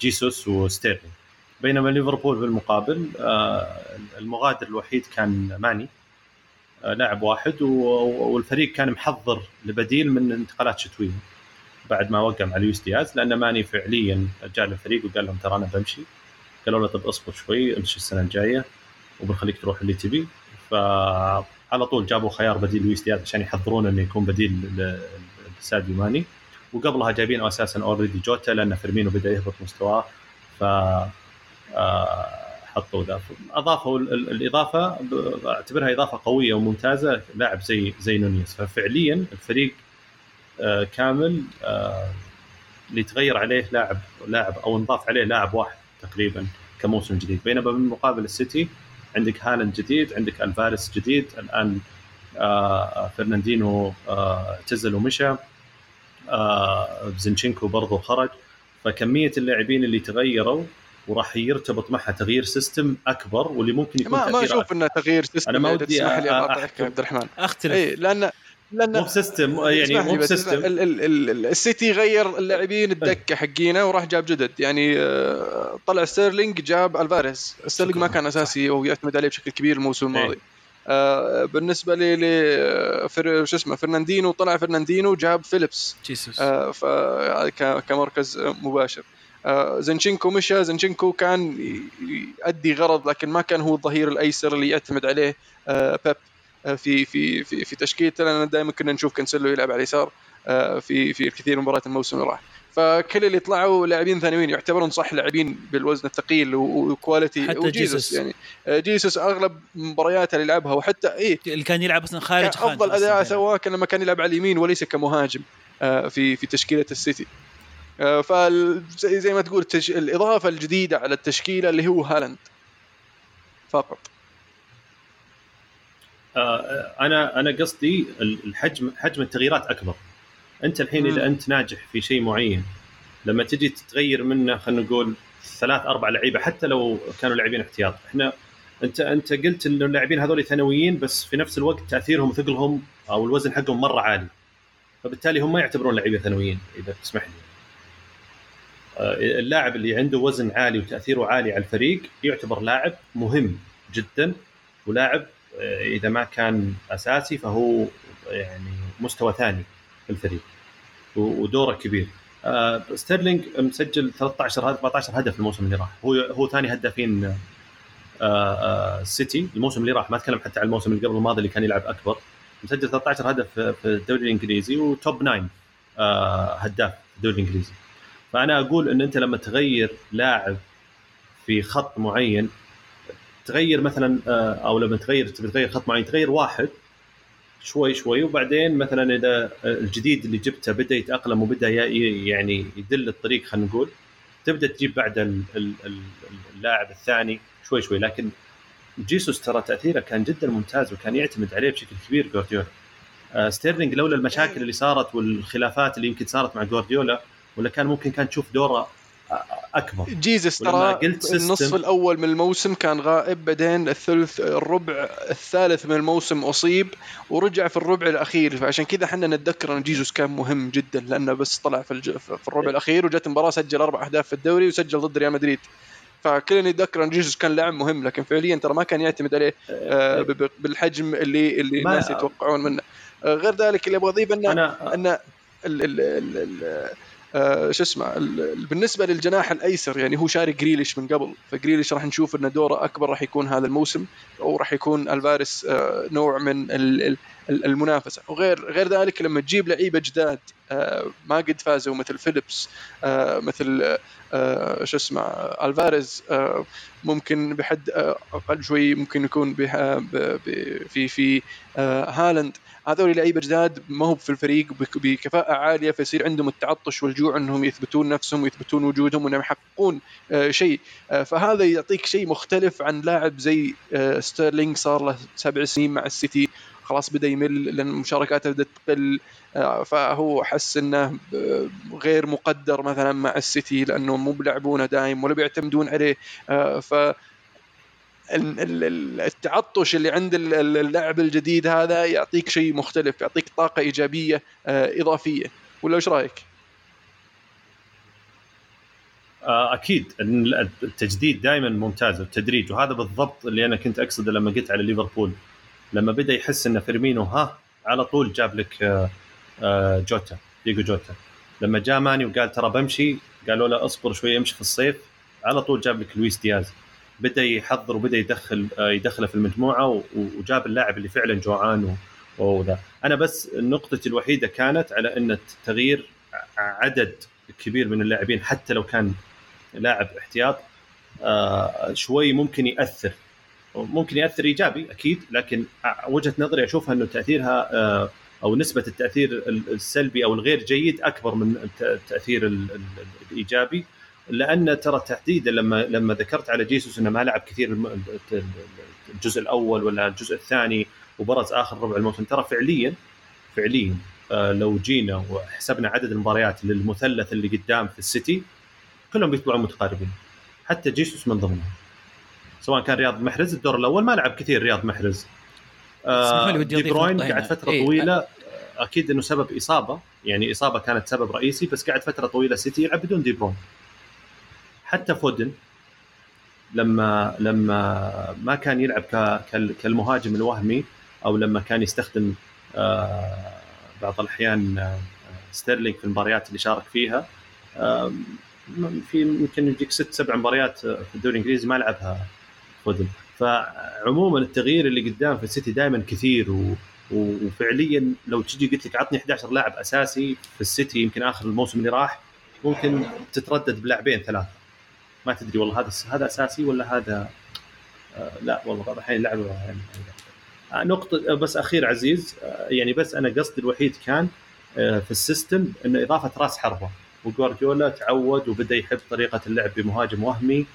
جيسوس وستيرلينج بينما ليفربول بالمقابل المغادر الوحيد كان ماني لاعب واحد والفريق كان محضر لبديل من انتقالات شتوية. بعد ما وقع مع لويس دياز لأن ماني فعليا جاء للفريق وقال لهم ترى أنا بمشي. قالوا له طب اصبر شوي امشي السنة الجاية وبنخليك تروح اللي تبي. فعلى طول جابوا خيار بديل لويس دياز عشان يحضرون إنه يكون بديل لساديو ماني. وقبلها جايبين أساسا already جوتا لأن فيرمينو بدأ يهبط مستواه. ف آه، حطوا ذا أضافوا الإضافة أعتبرها إضافة قوية وممتازة لاعب زي زي نونيز. ففعليا الفريق كامل آه، اللي تغير عليه لاعب لاعب أو نضاف عليه لاعب واحد تقريبا كموسم جديد. بينما بالمقابل السيتي عندك هالاند جديد عندك ألفاريز جديد. الآن آه فرناندينو آه اعتزل ومشى. آه زنشينكو برضو خرج. فكمية اللاعبين اللي تغيروا وراح يرتبط معها تغيير system أكبر واللي ممكن يكون ما ما أشوف إنه تغيير system أنا ما ودي تسمح لي أقاطعك عبد الرحمن. أختلف. اي لأن لأن مو ب system يعني مو ب system. السيتي غير اللاعبين الدكة حقينا وراح جاب جدد. يعني آه، طلع ستيرلينج جاب ألفاريز. ستيرلينج ما كان أساسي ويعتمد عليه بشكل كبير الموسم الماضي. آه بالنسبة لي ل شو اسمه فرناندينو طلع فرناندينو جاب فيليبس. جيسوس آه كمركز مباشر. آه زينشينكو مشى. زينشينكو كان يؤدي غرض لكن ما كان هو الظهير الأيسر اللي يعتمد عليه آه بيب. في في في, في تشكيلته لأن دائما كنا نشوف كانسيلو يلعب على اليسار آه، في في الكثير من مباريات الموسم اللي راح. فكل اللي طلعوا لاعبين ثانويين يعتبرون صح لاعبين بالوزن الثقيل و quality حتى جيسوس يعني. آه، جيسوس أغلب مبارياته اللي لعبها وحتى اي اللي كان يلعب أصلا خارج أفضل أداء سواه كان لما كان يلعب على اليمين وليس كمهاجم آه، في في تشكيلة السيتي. فزي ما تقول الإضافة الجديدة على التشكيلة اللي هو هالاند فقط. آه، أنا أنا قصدي الحجم حجم التغييرات أكبر. أنت الحين إذا أنت ناجح في شيء معين لما تجي تتغير منه خلينا نقول ثلاث أربع لعيبة حتى لو كانوا لاعبين احتياط. إحنا انت أنت قلت إن اللاعبين هذول ثانويين بس في نفس الوقت تأثيرهم ثقلهم أو الوزن حقهم مرة عالي. فبالتالي هم ما يعتبرون لعيبه ثانويين إذا تسمح لي. آه، اللاعب اللي عنده وزن عالي وتأثيره عالي على الفريق يعتبر لاعب مهم جدا ولاعب آه، إذا ما كان أساسي فهو يعني مستوى ثاني في الفريق ودوره كبير. آه، ستيرلينج مسجل 13 14 هدف الموسم اللي راح. هو هو ثاني هدافين سيتي. الموسم اللي راح ما أتكلم حتى عن الموسم اللي قبل الماضي اللي كان يلعب أكبر. مسجل 13 هدف في الدوري الإنجليزي وتوب 9 هداف في الدوري الإنجليزي. فأنا أقول إن أنت لما تغير لاعب في خط معين تغير مثلا آه، أو لما تغير تبي تغير خط معين تغير واحد شوي شوي وبعدين مثلا إذا الجديد اللي جبته بدأ يتأقلم وبدأ يعني يدل الطريق خلينا نقول تبدأ تجيب بعد اللاعب الثاني شوي شوي. لكن جيسوس ترى تأثيره كان جدا ممتاز وكان يعتمد عليه بشكل كبير جوارديولا. آه ستيرلينج لولا المشاكل اللي صارت والخلافات اللي يمكن صارت مع جوارديولا ولا كان ممكن كان تشوف دوره أكبر. جيسوس ترى النصف الأول من الموسم كان غائب بعدين الثلث الربع الثالث من الموسم أصيب ورجع في الربع الأخير. فعشان كذا إحنا نتذكر إن جيسوس كان مهم جدا لأنه بس طلع في, الج... في الربع الأخير وجت مباراة سجل أربع أهداف في الدوري وسجل ضد ريال مدريد. فكلنا يتذكر إن جيسوس كان لاعب مهم لكن فعليا ترى ما كان يعتمد عليه آه، بالحجم اللي اللي الناس يتوقعون منه. آه، غير ذلك اللي أبغى أضيف إنه أنا... آه شو اسمه بالنسبة للجناح الأيسر يعني هو شاري جريليش من قبل فجريليش راح نشوف ان دوره أكبر راح يكون هذا الموسم أو راح يكون الفارس آه نوع من المنافسة. وغير غير ذلك لما تجيب لعيبة جداد آه ما قد فازوا مثل فيليبس آه مثل آه شو اسمه ألفاريز ممكن بحد أقل شوي ممكن يكون في في هالاند. هذول لعيبة جداد ما هو في الفريق بكفاءة عالية فيصير عندهم التعطش والجوع إنهم يثبتون نفسهم ويثبتون وجودهم وانهم يحققون شيء. فهذا يعطيك شيء مختلف عن لاعب زي ستيرلينج صار له سبع سنين مع السيتي. خلاص بدا يمل لأن مشاركاته بدأت تقل آه، فهو حس إنه غير مقدر مثلا مع السيتي لأنه مو بيلعبونه دايم ولا بيعتمدون عليه. آه، ف التعطش اللي عند اللاعب الجديد هذا يعطيك شيء مختلف يعطيك طاقة إيجابية آه، إضافية. ولا إيش رأيك؟ أكيد التجديد دائما ممتاز التدريج. وهذا بالضبط اللي أنا كنت أقصده لما قلت على ليفربول. لما بدأ يحس إن فيرمينو ها على طول جاب لك آه، آه، جوتا دييجو جوتا. لما جاء ماني وقال ترى بمشي قالوا له اصبر شوي امشي في الصيف. على طول جاب لك لويس دياز. بدأ يحضر وبدأ يدخل آه، يدخله في المجموعة وجاب اللاعب اللي فعلا جوعان وذا. أنا بس نقطتي الوحيدة كانت على إن تغيير عدد كبير من اللاعبين حتى لو كان لاعب احتياط شوي ممكن يأثر. ممكن ياثر ايجابي أكيد لكن وجهة نظري اشوفها انه تأثيرها آه، أو نسبة التأثير السلبي أو الغير جيد اكبر من التأثير الايجابي لأن ترى تحديدا لما لما ذكرت على جيسوس إنه ما لعب كثير الجزء الأول ولا الجزء الثاني وبرز آخر ربع الموسم. ترى فعليا فعليا آه، لو جينا وحسبنا عدد المباريات للمثلث اللي قدام في السيتي كلهم بيطلعون متقاربين. حتى جيسوس من ضمنهم. سواء كان رياض محرز الدور الأول ما لعب كثير رياض محرز. آه دي بروين قعد فترة إيه؟ طويلة. أكيد إنه سبب إصابة يعني إصابة كانت سبب رئيسي بس قعد فترة طويلة سيتي يلعب بدون دي بروين. حتى فودن لما لما ما كان يلعب كالمهاجم الوهمي أو لما كان يستخدم آه بعض الأحيان آه ستيرلينج في المباريات اللي شارك فيها. في يمكن يجيك ست سبع مباريات في الدوري الإنجليزي ما لعبها. فودن فعموما التغيير اللي قدام في السيتي دائما كثير و... وفعليا لو تجي قلت لك عطني 11 لاعب أساسي في السيتي يمكن آخر الموسم اللي راح ممكن تتردد بلاعبين ثلاثة. ما تدري والله هذا هذا أساسي ولا هذا آه لا والله بعض الأحيان يلعب يعني آه نقطة آه، بس أخير عزيز آه يعني بس أنا قصدي الوحيد كان آه في ال system إنه إضافة رأس حربة. وجوارديولا تعود وبدأ يحب طريقة اللعب بمهاجم وهمي.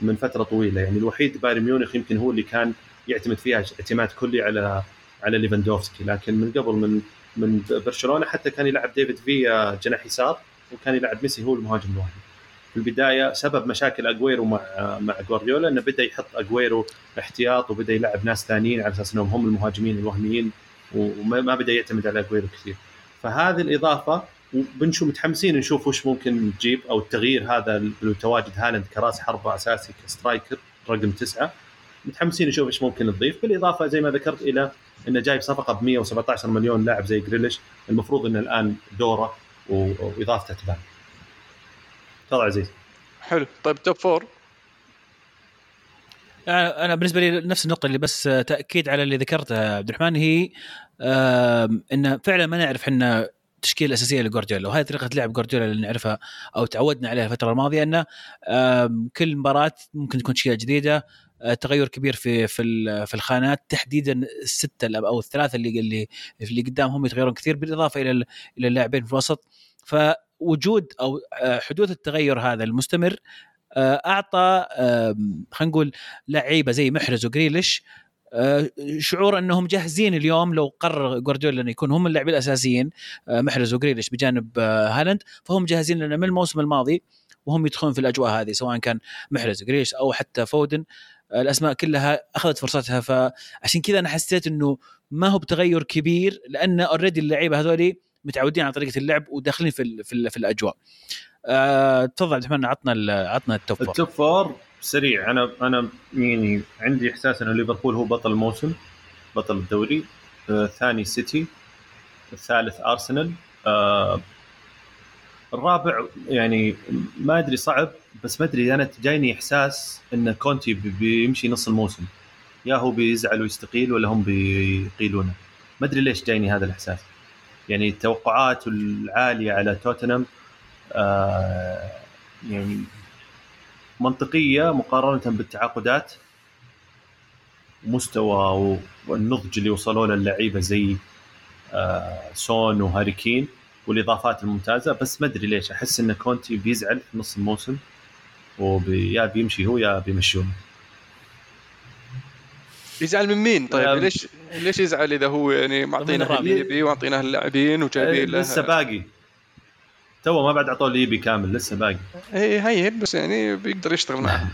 من فترة طويلة. يعني الوحيد بايرن ميونخ يمكن هو اللي كان يعتمد فيها اعتماد كلي على على ليفاندوفسكي. لكن من قبل من من برشلونة حتى كان يلعب ديفيد فيا جناح يسار وكان يلعب ميسي هو المهاجم الوحيد في البداية سبب مشاكل اجويرو مع مع جوارديولا إنه بدأ يحط اجويرو احتياط وبدأ يلعب ناس ثانيين على أساس إنهم هم المهاجمين الوهميين وما بدأ يعتمد على اجويرو كثير. فهذه الإضافة وبنشوف متحمسين نشوف وش ممكن تجيب أو التغيير هذا بتواجد هالاند كرأس حربة أساسي ك striker رقم تسعة. متحمسين نشوف إيش ممكن تضيف بالإضافة زي ما ذكرت إلى إنه جايب صفقة ب 117 مليون لاعب زي جريليش. المفروض إنه الآن دوره وإضافته تبان تفضل عزيز. حلو. طيب توب فور. أنا بالنسبة لي نفس النقطة اللي بس تأكيد على اللي ذكرته عبد الرحمن. هي إنه فعلا ما نعرف إحنا التشكيلة الأساسية لجوارديولا وهذه طريقة لعب جوارديولا اللي نعرفها أو تعودنا عليها الفترة الماضية إنه كل مباراة ممكن تكون تشكيلة جديدة آه، تغير كبير في في في الخانات تحديدا الستة أو الثلاثة اللي اللي اللي قدامهم يتغيرون كثير بالإضافة إلى إلى اللاعبين في الوسط. فوجود أو آه، حدوث التغير هذا المستمر آه، أعطى خلينا نقول لعيبة زي محرز وجريليش شعور انهم جاهزين اليوم لو قرر جوارديولا انه يكون هم اللاعبين الأساسيين محرز وجريليش بجانب هالاند فهم جاهزين لنا من الموسم الماضي وهم يدخلون في الأجواء هذه سواء كان محرز جريش أو حتى فودن الأسماء كلها أخذت فرصتها فعشان كذا أنا حسيت إنه ما هو بتغير كبير لأن already اللعيبة هذول متعودين على طريقة اللعب وداخلين في في, في الأجواء. تفضل عبد الرحمن عطنا عطنا ال top four. ال top four سريع. أنا أنا يعني عندي إحساس ان ليفربول هو بطل الموسم بطل الدوري. الثاني آه سيتي الثالث أرسنال. آه الرابع يعني ما أدري صعب بس ما أدري أنا جايني إحساس إن كونتي بيمشي نص الموسم. يا هو بيزعل ويستقيل ولا هم بيقيلونه. ما أدري ليش جايني هذا الإحساس. يعني التوقعات العالية على توتنهام آه يعني منطقية مقارنة بالتعاقدات. مستوى والنضج اللي وصلوا له اللعيبة زي آه سون وهاري كين والإضافات الممتازة. بس ما أدري ليش أحس إن كونتي بيزعل في نص الموسم ويا بيمشي هو يا بيمشونه يزعل من مين؟ طيب ليش ليش يزعل إذا هو يعني معطينه اللي يبي ومعطينه اللاعبين وجايبين له لسه باقي. تو ما بعد اعطوه اللي يبي كامل لسه باقي. إي هي بس يعني بيقدر يشتغل معه.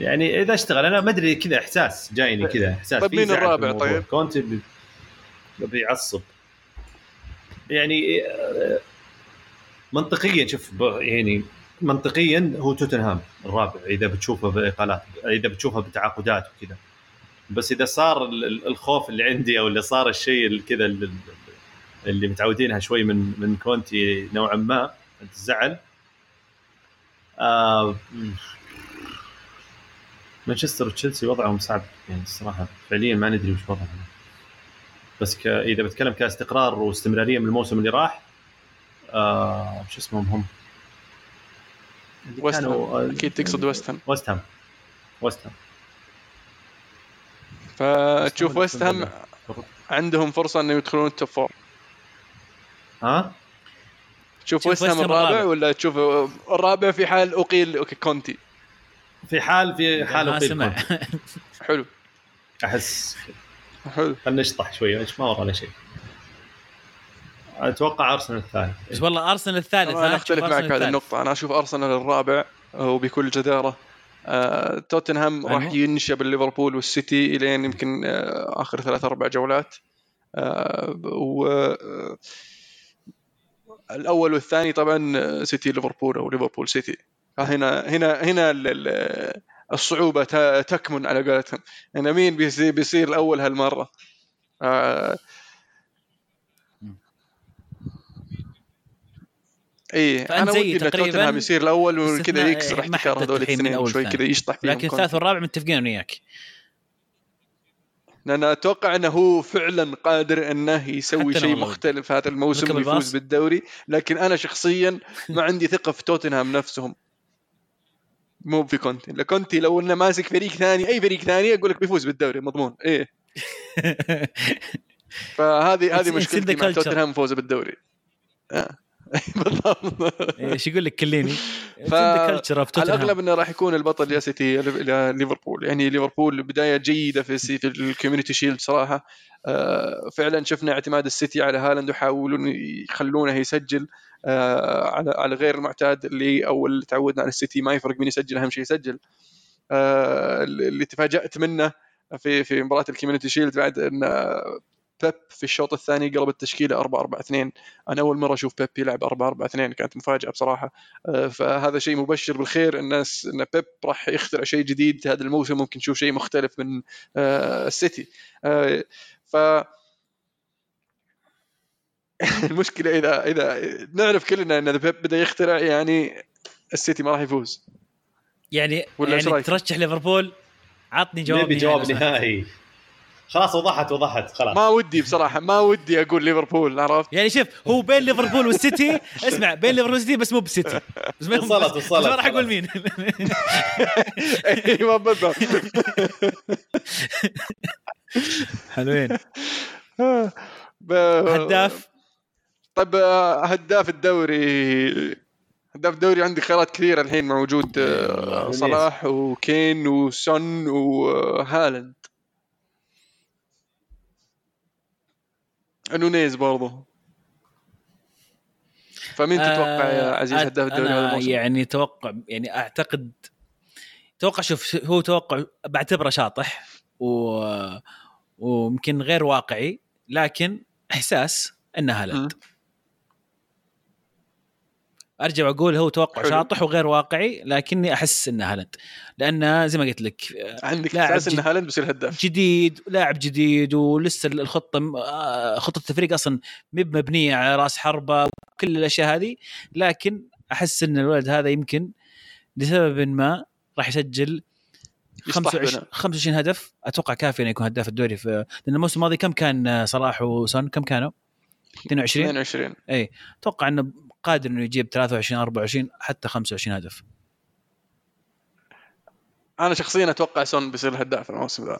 يعني إذا اشتغل أنا ما أدري كذا إحساس جايني كذا إحساس طيب مين الرابع؟ طيب؟ كونتي بيعصب. يعني منطقيا شوف يعني منطقيا هو توتنهام الرابع إذا بتشوفه بإقالات إذا بتشوفه بتعاقدات وكذا. بس إذا صار الخوف اللي عندي أو اللي صار الشيء كذا اللي متعودينها شوي من من كونتي نوعا ما الزعل آه مانشستر وتشيلسي وضعهم صعب يعني الصراحة. فعليا ما ندري وش وضعهم. بس ك... إذا بتكلم كاستقرار واستمرارية من الموسم اللي راح آه شو اسمهم هم؟ ويست هام أكيد تقصد ويست هام ويست هام ويست هام فتشوف ويست هام عندهم فرصة انه يدخلون ال top four ها؟ تشوف ويست هام الرابع ولا تشوف الرابع في حال أقيل؟ okay كونتي. في حال في حال أقيل كونتي. حلو. أحس. حلو. خلينا نشطح شوية ما ورانا شيء. أتوقع أرسنال الثالث بس والله أرسنال الثالث أنا أختلف معك في هذه النقطة. أنا أشوف أرسنال الرابع وبكل جدارة. آه، توتنهام أيوه. راح ينشب ليفربول والسيتي إلين يمكن آه، آخر ثلاث أربع جولات. آه، و آه، الأول والثاني طبعا سيتي ليفربول أو ليفربول سيتي. هنا هنا هنا الصعوبة تكمن على قولتهم. يعني مين بيصير, بيصير الأول هالمرة؟ آه اي أنا ودي إن توتنهام يصير الأول وكذا يكسر احتكار هذول الاثنين شوي كذا يشطح فيهم لكن الثالث والرابع متفقين أنا وياك. لأن أتوقع أنه هو فعلا قادر أنه يسوي شيء مختلف هذا الموسم ويفوز بالدوري. لكن أنا شخصيا ما عندي ثقة في توتنهام نفسهم. مو في كونتي. لا كونتي لو إنه ماسك فريق ثاني أي فريق ثاني أقول لك بيفوز بالدوري. مضمون. إيه. فهذه هذه مشكلتي مع توتنهام فوزه بالدوري. آه. بالضبط. إيش يقول لك كيليني؟ ف- على الأغلب إنه راح يكون البطل يا سيتي ليفربول. يعني ليفربول بداية جيدة في السي- في ال Community Shield صراحة. آه، فعلا شفنا اعتماد السيتي على هالاند وحاولوا يخلونه يسجل آه، على على غير المعتاد اللي أو اللي تعودنا على السيتي ما يفرق مين يسجل أهم شيء يسجل. آه، اللي تفاجأت منه في في مباراة ال Community Shield بعد إن بيب في الشوط الثاني قلب التشكيلة 4 4 2 أنا أول مرة أشوف بيب يلعب 4 4 2 كانت مفاجأة بصراحة. آه، فهذا شيء مبشر بالخير الناس إن بيب راح يخترع شيء جديد هذا الموسم ممكن نشوف شيء مختلف من آه، السيتي. آه، ف المشكلة إذا إذا نعرف كلنا إن بيب بدأ يخترع يعني السيتي ما راح يفوز. يعني ولا يعني؟ ترشح ليفربول؟ عطني جواب نبي جواب. نهائي. خلاص وضحت وضحت خلاص. ما ودي بصراحة ما ودي أقول ليفربول عرفت؟ يعني شوف هو بين ليفربول والسيتي اسمع بين ليفربول والسيتي بس مو بالسيتي. بس وصلت- وصلت، بس ما راح أقول. مين. أيوه بالضبط حلوين. هداف؟ طيب آه، هداف الدوري هداف الدوري عندك خيارات كثيرة الحين موجود آه، نونيز. صلاح وكين وسون وهالاند. نونيز برضه فمين تتوقع يا عزيز آه، هداف الدوري هذا الموسم؟ يعني توقع يعني اعتقد توقع شوف هو توقع بعتبره شاطح و ويمكن غير واقعي لكن إحساس انه هالاند. أرجع وأقول هو توقع حلو. شاطح وغير واقعي لكني أحس انه هالاند لأنه زي ما قلت لك عندك لاعب إحساس إن هالاند بيصير هداف جديد لاعب جديد ولسه الخطة آه، خطة التفريق أصلا مب مبنية على رأس حربة كل الأشياء هذه لكن أحس إن الولد هذا يمكن لسبب ما راح يسجل يصلح 25 بنا. 25 هدف أتوقع كافي إنه يكون هداف الدوري في لأن الموسم الماضي كم كان آه، صلاح وسون كم كانوا؟ 22 22 اي أتوقع إنه قادر إنه يجيب 23 24 حتى 25 هدف. أنا شخصيا أتوقع سون بيصير الهداف الموسم ذا.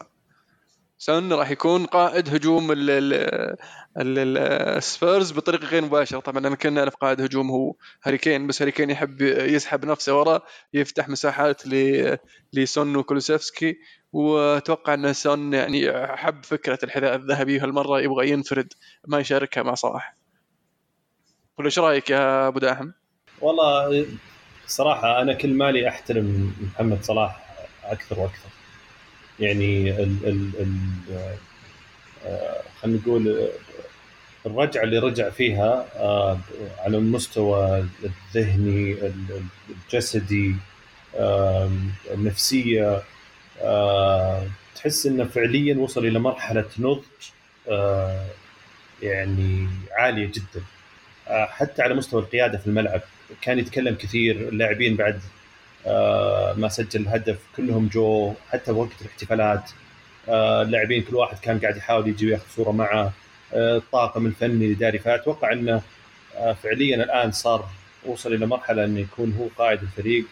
سون راح يكون قائد هجوم ال- ال- ال- ال- السبيرز بطريقه غير مباشرة. طبعا انا كنا نعرف قائد هجوم هو هاري كين بس هاري كين يحب يسحب نفسه ورا يفتح مساحات لسون وكولوسيفسكي. وأتوقع إن سون يعني حب فكرة الحذاء الذهبي هالمره يبغى ينفرد ما يشاركها مع صلاح. ولا إيش رأيك يا أبو داحم؟ والله صراحة أنا كل مالي أحترم محمد صلاح أكثر وأكثر يعني ال ال ال آه، خلينا نقول آه، الرجعة اللي رجع فيها آه، على المستوى الذهني ال- الجسدي آم، النفسية آه، تحس إنه فعليا وصل إلى مرحلة نضج آه، يعني عالية جدا آه، حتى على مستوى القيادة في الملعب كان يتكلم كثير اللاعبين بعد آه، ما سجل الهدف كلهم جو حتى وقت الاحتفالات آه، اللاعبين كل واحد كان قاعد يحاول يجي وياخذ صورة معه آه، الطاقم الفني الاداري فاتوقع إنه آه، فعليا الآن صار وصل إلى مرحلة إنه يكون هو قائد الفريق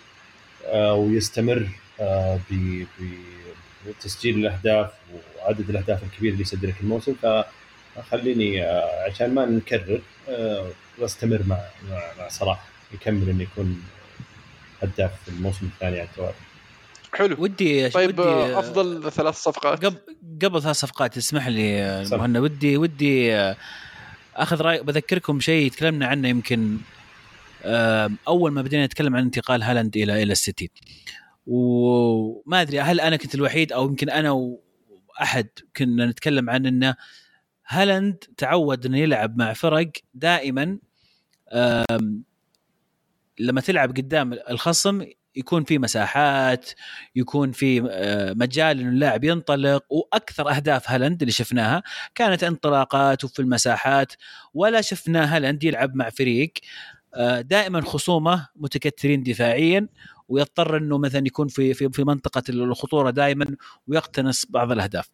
آه، ويستمر آه، بتسجيل الأهداف وعدد الأهداف الكبير اللي يسجلها في الموسم فخليني آه، عشان ما نكرر آه، واستمر مع مع, مع صلاح يكمل إنه يكون هداف في الموسم الثاني على التوالي. حلو. ودي طيب ودي آه، أفضل ثلاث صفقات. قبل قبل ثلاث صفقات اسمح لي آه، سم. مهند ودي ودي آه، أخذ رأي بذكركم شيء تكلمنا عنه يمكن آه، أول ما بدينا نتكلم عن انتقال هالاند إلى إلى السيتي. وما أدري هل أنا كنت الوحيد أو يمكن أنا وأحد كنا نتكلم عن إنه هالاند تعود إنه يلعب مع فرق دائما لما تلعب قدام الخصم يكون في مساحات يكون في آه، مجال إنه اللاعب ينطلق وأكثر أهداف هالاند اللي شفناها كانت انطلاقات وفي المساحات ولا شفنا هالاند يلعب مع فريق آه، دائما خصومه متكتلين دفاعيا ويضطر إنه مثلا يكون في في في منطقة الخطورة دائما ويقتنص بعض الأهداف.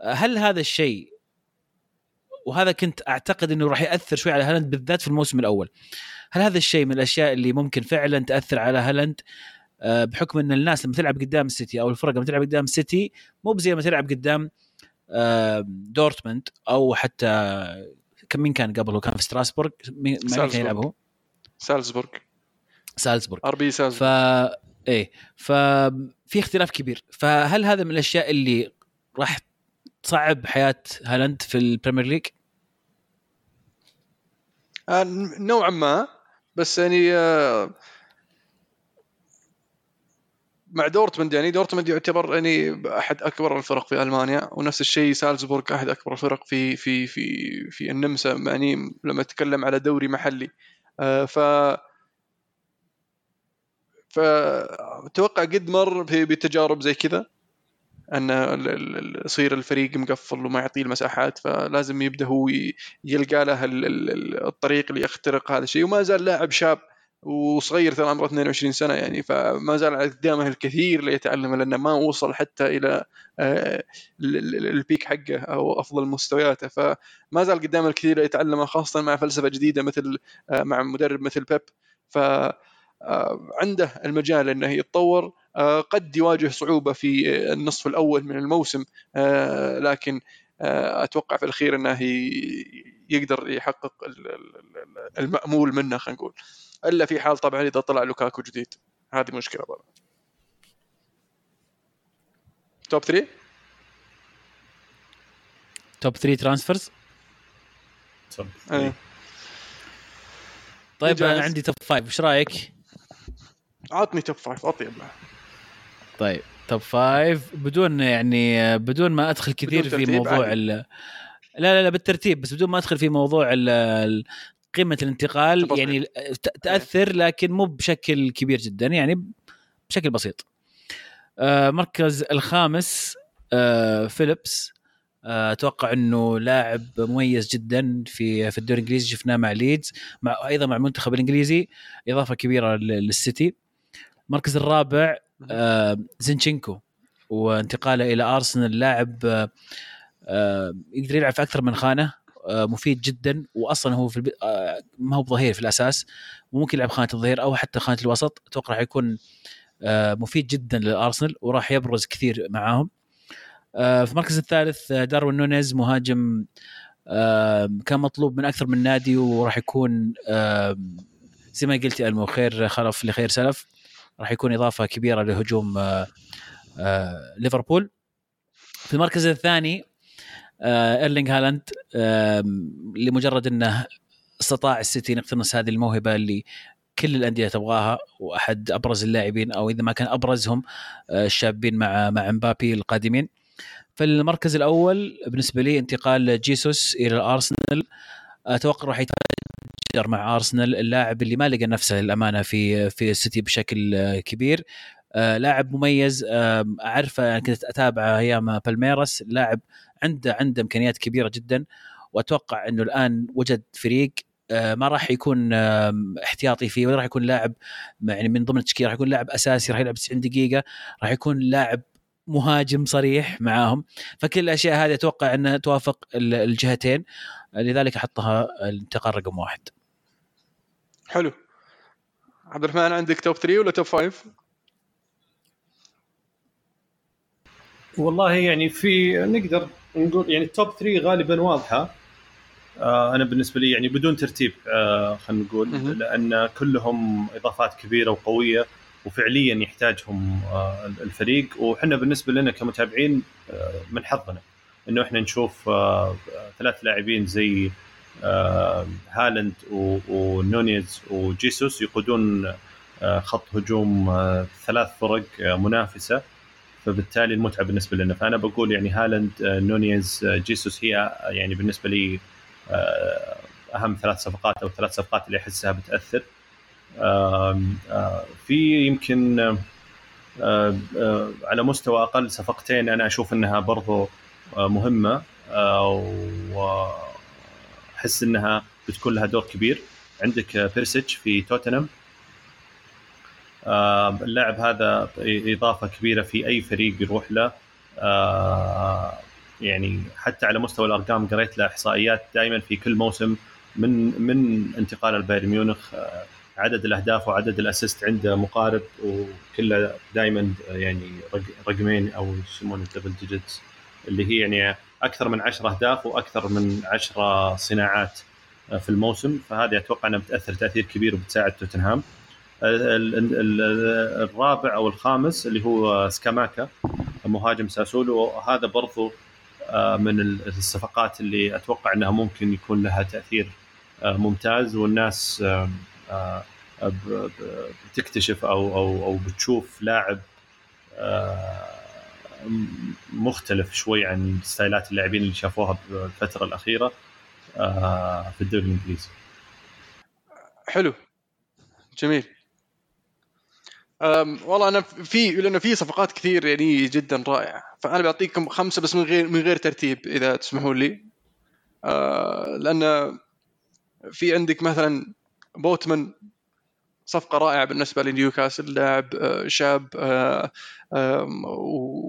آه، هل هذا الشيء وهذا كنت أعتقد إنه راح يأثر شوي على هالاند بالذات في الموسم الأول. هل هذا الشيء من الأشياء اللي ممكن فعلا تأثر على هالاند آه، بحكم إن الناس لما تلعب قدام السيتي أو الفرق لما تلعب قدام السيتي مو بزي ما تلعب قدام آه، دورتموند أو حتى كم مين كان قبل هو كان في ستراسبورغ مين كان سالزبورغ. يلعب هو؟ سالزبورغ سالزبورغ RB ف سالزبورغ إيه ففي اختلاف كبير فهل هذا من الأشياء اللي راح تصعب حياة هالاند في البريمير ليج؟ آه، نوعا ما بس يعني آه، مع دورتموند يعني دورتموند يعتبر يعني أحد أكبر الفرق في ألمانيا ونفس الشيء سالزبورغ أحد أكبر الفرق في في في في النمسا يعني لما نتكلم على دوري محلي. آه، ف فاتوقع قد مر بتجارب زي كذا. أن يصير الفريق مقفل وما يعطيه المساحات فلازم يبدأ هو يلقى له ال- ال- ال- الطريق اللي يخترق هذا الشيء. وما زال لاعب شاب وصغير ترى عمره 22 سنة يعني فما زال قدامه الكثير ليتعلمه لأنه ما وصل حتى إلى آه، ال- ال- البيك حقه أو أفضل مستوياته. فما زال قدامه الكثير ليتعلمه خاصة مع فلسفة جديدة مثل آه، مع مدرب مثل بيب. ف آه، عنده المجال إنه يتطور قد يواجه صعوبة في النصف الأول من الموسم. آه، لكن آه، أتوقع في الأخير إنه يقدر يحقق ال- ال- ال- المأمول منه خلينا نقول. إلا في حال طبعا إذا طلع لوكاكو جديد. هذه مشكلة طبعا توب 3 توب 3 ترانسفيرز آه. طيب. أنا عندي top 5 إيش رأيك؟ عطني top 5 أطيب. طيب top 5 بدون يعني بدون ما أدخل كثير في موضوع. ال لا لا لا بالترتيب بس بدون ما أدخل في موضوع ال- قيمه الانتقال تفاصيل. يعني تأثر لكن مو بشكل كبير جدا يعني بشكل بسيط. آه، مركز الخامس آه، فيليبس آه، أتوقع إنه لاعب مميز جدا في في الدوري الإنجليزي شفناه مع ليدز مع أيضا مع المنتخب الإنجليزي إضافة كبيرة لل- للسيتي. المركز الرابع آه، زينشينكو وانتقاله إلى أرسنال لاعب آه، آه، يقدر يلعب في أكثر من خانة آه، مفيد جدا واصلا هو في. آه، ما هو بظهير في الأساس وممكن يلعب خانة الظهير أو حتى خانة الوسط أتوقع راح يكون آه، مفيد جدا للأرسنال وراح يبرز كثير معاهم آه، في المركز الثالث آه، داروين نونيز مهاجم آه، كان مطلوب من أكثر من نادي وراح يكون آه، زي ما قلت ألمو خير خلف لخير سلف راح يكون إضافة كبيرة لهجوم آه، آه، ليفربول. في المركز الثاني آه، إيرلينغ هالاند لمجرد إنه استطاع السيتي يقتنص هذه الموهبة اللي كل الأندية تبغاها وأحد أبرز اللاعبين أو إذا ما كان أبرزهم الشابين مع مع مبابي القادمين. فالمركز الأول بالنسبة لي انتقال جيسوس إلى الأرسنال. أتوقع راح يتاجر مع أرسنال اللاعب اللي ما لقى نفسه للأمانة في في السيتي بشكل كبير. آه، لاعب مميز أعرفه أنا كنت أتابعه أيام بالميراس. لاعب عنده عنده إمكانيات كبيرة جدا وأتوقع إنه الآن وجد فريق آه، ما راح يكون احتياطي فيه ولا راح يكون لاعب يعني من ضمن التشكيلة راح يكون لاعب أساسي راح يلعب 90 دقيقة راح يكون لاعب مهاجم صريح معاهم. فكل الأشياء هذه أتوقع أنها توافق ال- الجهتين. لذلك احطها الانتقال رقم واحد. حلو. عبد الرحمن عندك توب 3 ولا توب 5 والله يعني في نقدر نقول يعني التوب 3 غالبا واضحة. آه أنا بالنسبة لي يعني بدون ترتيب آه خلينا نقول. لأن كلهم إضافات كبيرة وقوية وفعليا يحتاجهم آه الفريق. وحنا بالنسبة لنا كمتابعين آه من حظنا إنه إحنا نشوف آه ثلاث لاعبين زي آه هالاند و- ونونيز وجيسوس يقودون آه خط هجوم آه ثلاث فرق منافسة. فبالتالي المتعة بالنسبة لنا. فأنا بقول يعني هالاند آه، نونيز جيسوس هي يعني بالنسبة لي أهم ثلاث صفقات أو ثلاث صفقات اللي أحسها بتأثر. في يمكن على مستوى أقل صفقتين أنا أشوف إنها برضو مهمة. واحس إنها بتكون لها دور كبير. عندك بيرسيتش في توتنهام آه، اللاعب هذا إضافة كبيرة في أي فريق يروح له. آه، يعني حتى على مستوى الأرقام قريت له إحصائيات دائما في كل موسم من من انتقال البايرن ميونخ. آه، عدد الأهداف وعدد ال assist عنده مقارب وكله دائما يعني رق- رقمين أو يسمونه ال double digits اللي هي يعني أكثر من 10 أهداف وأكثر من 10 صناعات في الموسم. فهذه أتوقع أنها بتأثر تأثير كبير وبتساعد توتنهام. الرابع أو الخامس اللي هو سكاماكا مهاجم ساسولو. هذا برضو آه، من الصفقات اللي أتوقع أنها ممكن يكون لها تأثير آه، ممتاز. والناس آه، بتكتشف أو أو أو بتشوف لاعب مختلف شوي عن ستايلات اللاعبين اللي شافوها بالفترة الأخيرة في الدوري الإنجليزي. حلو. جميل. والله أنا في لأنه في صفقات كثير يعني جدا رائعة. فأنا بعطيكم خمسة بس من غير من غير ترتيب إذا تسمحوا لي. أه لأن في عندك مثلا بوتمان صفقة رائعة بالنسبة لنيوكاسل لاعب آه، شاب آه،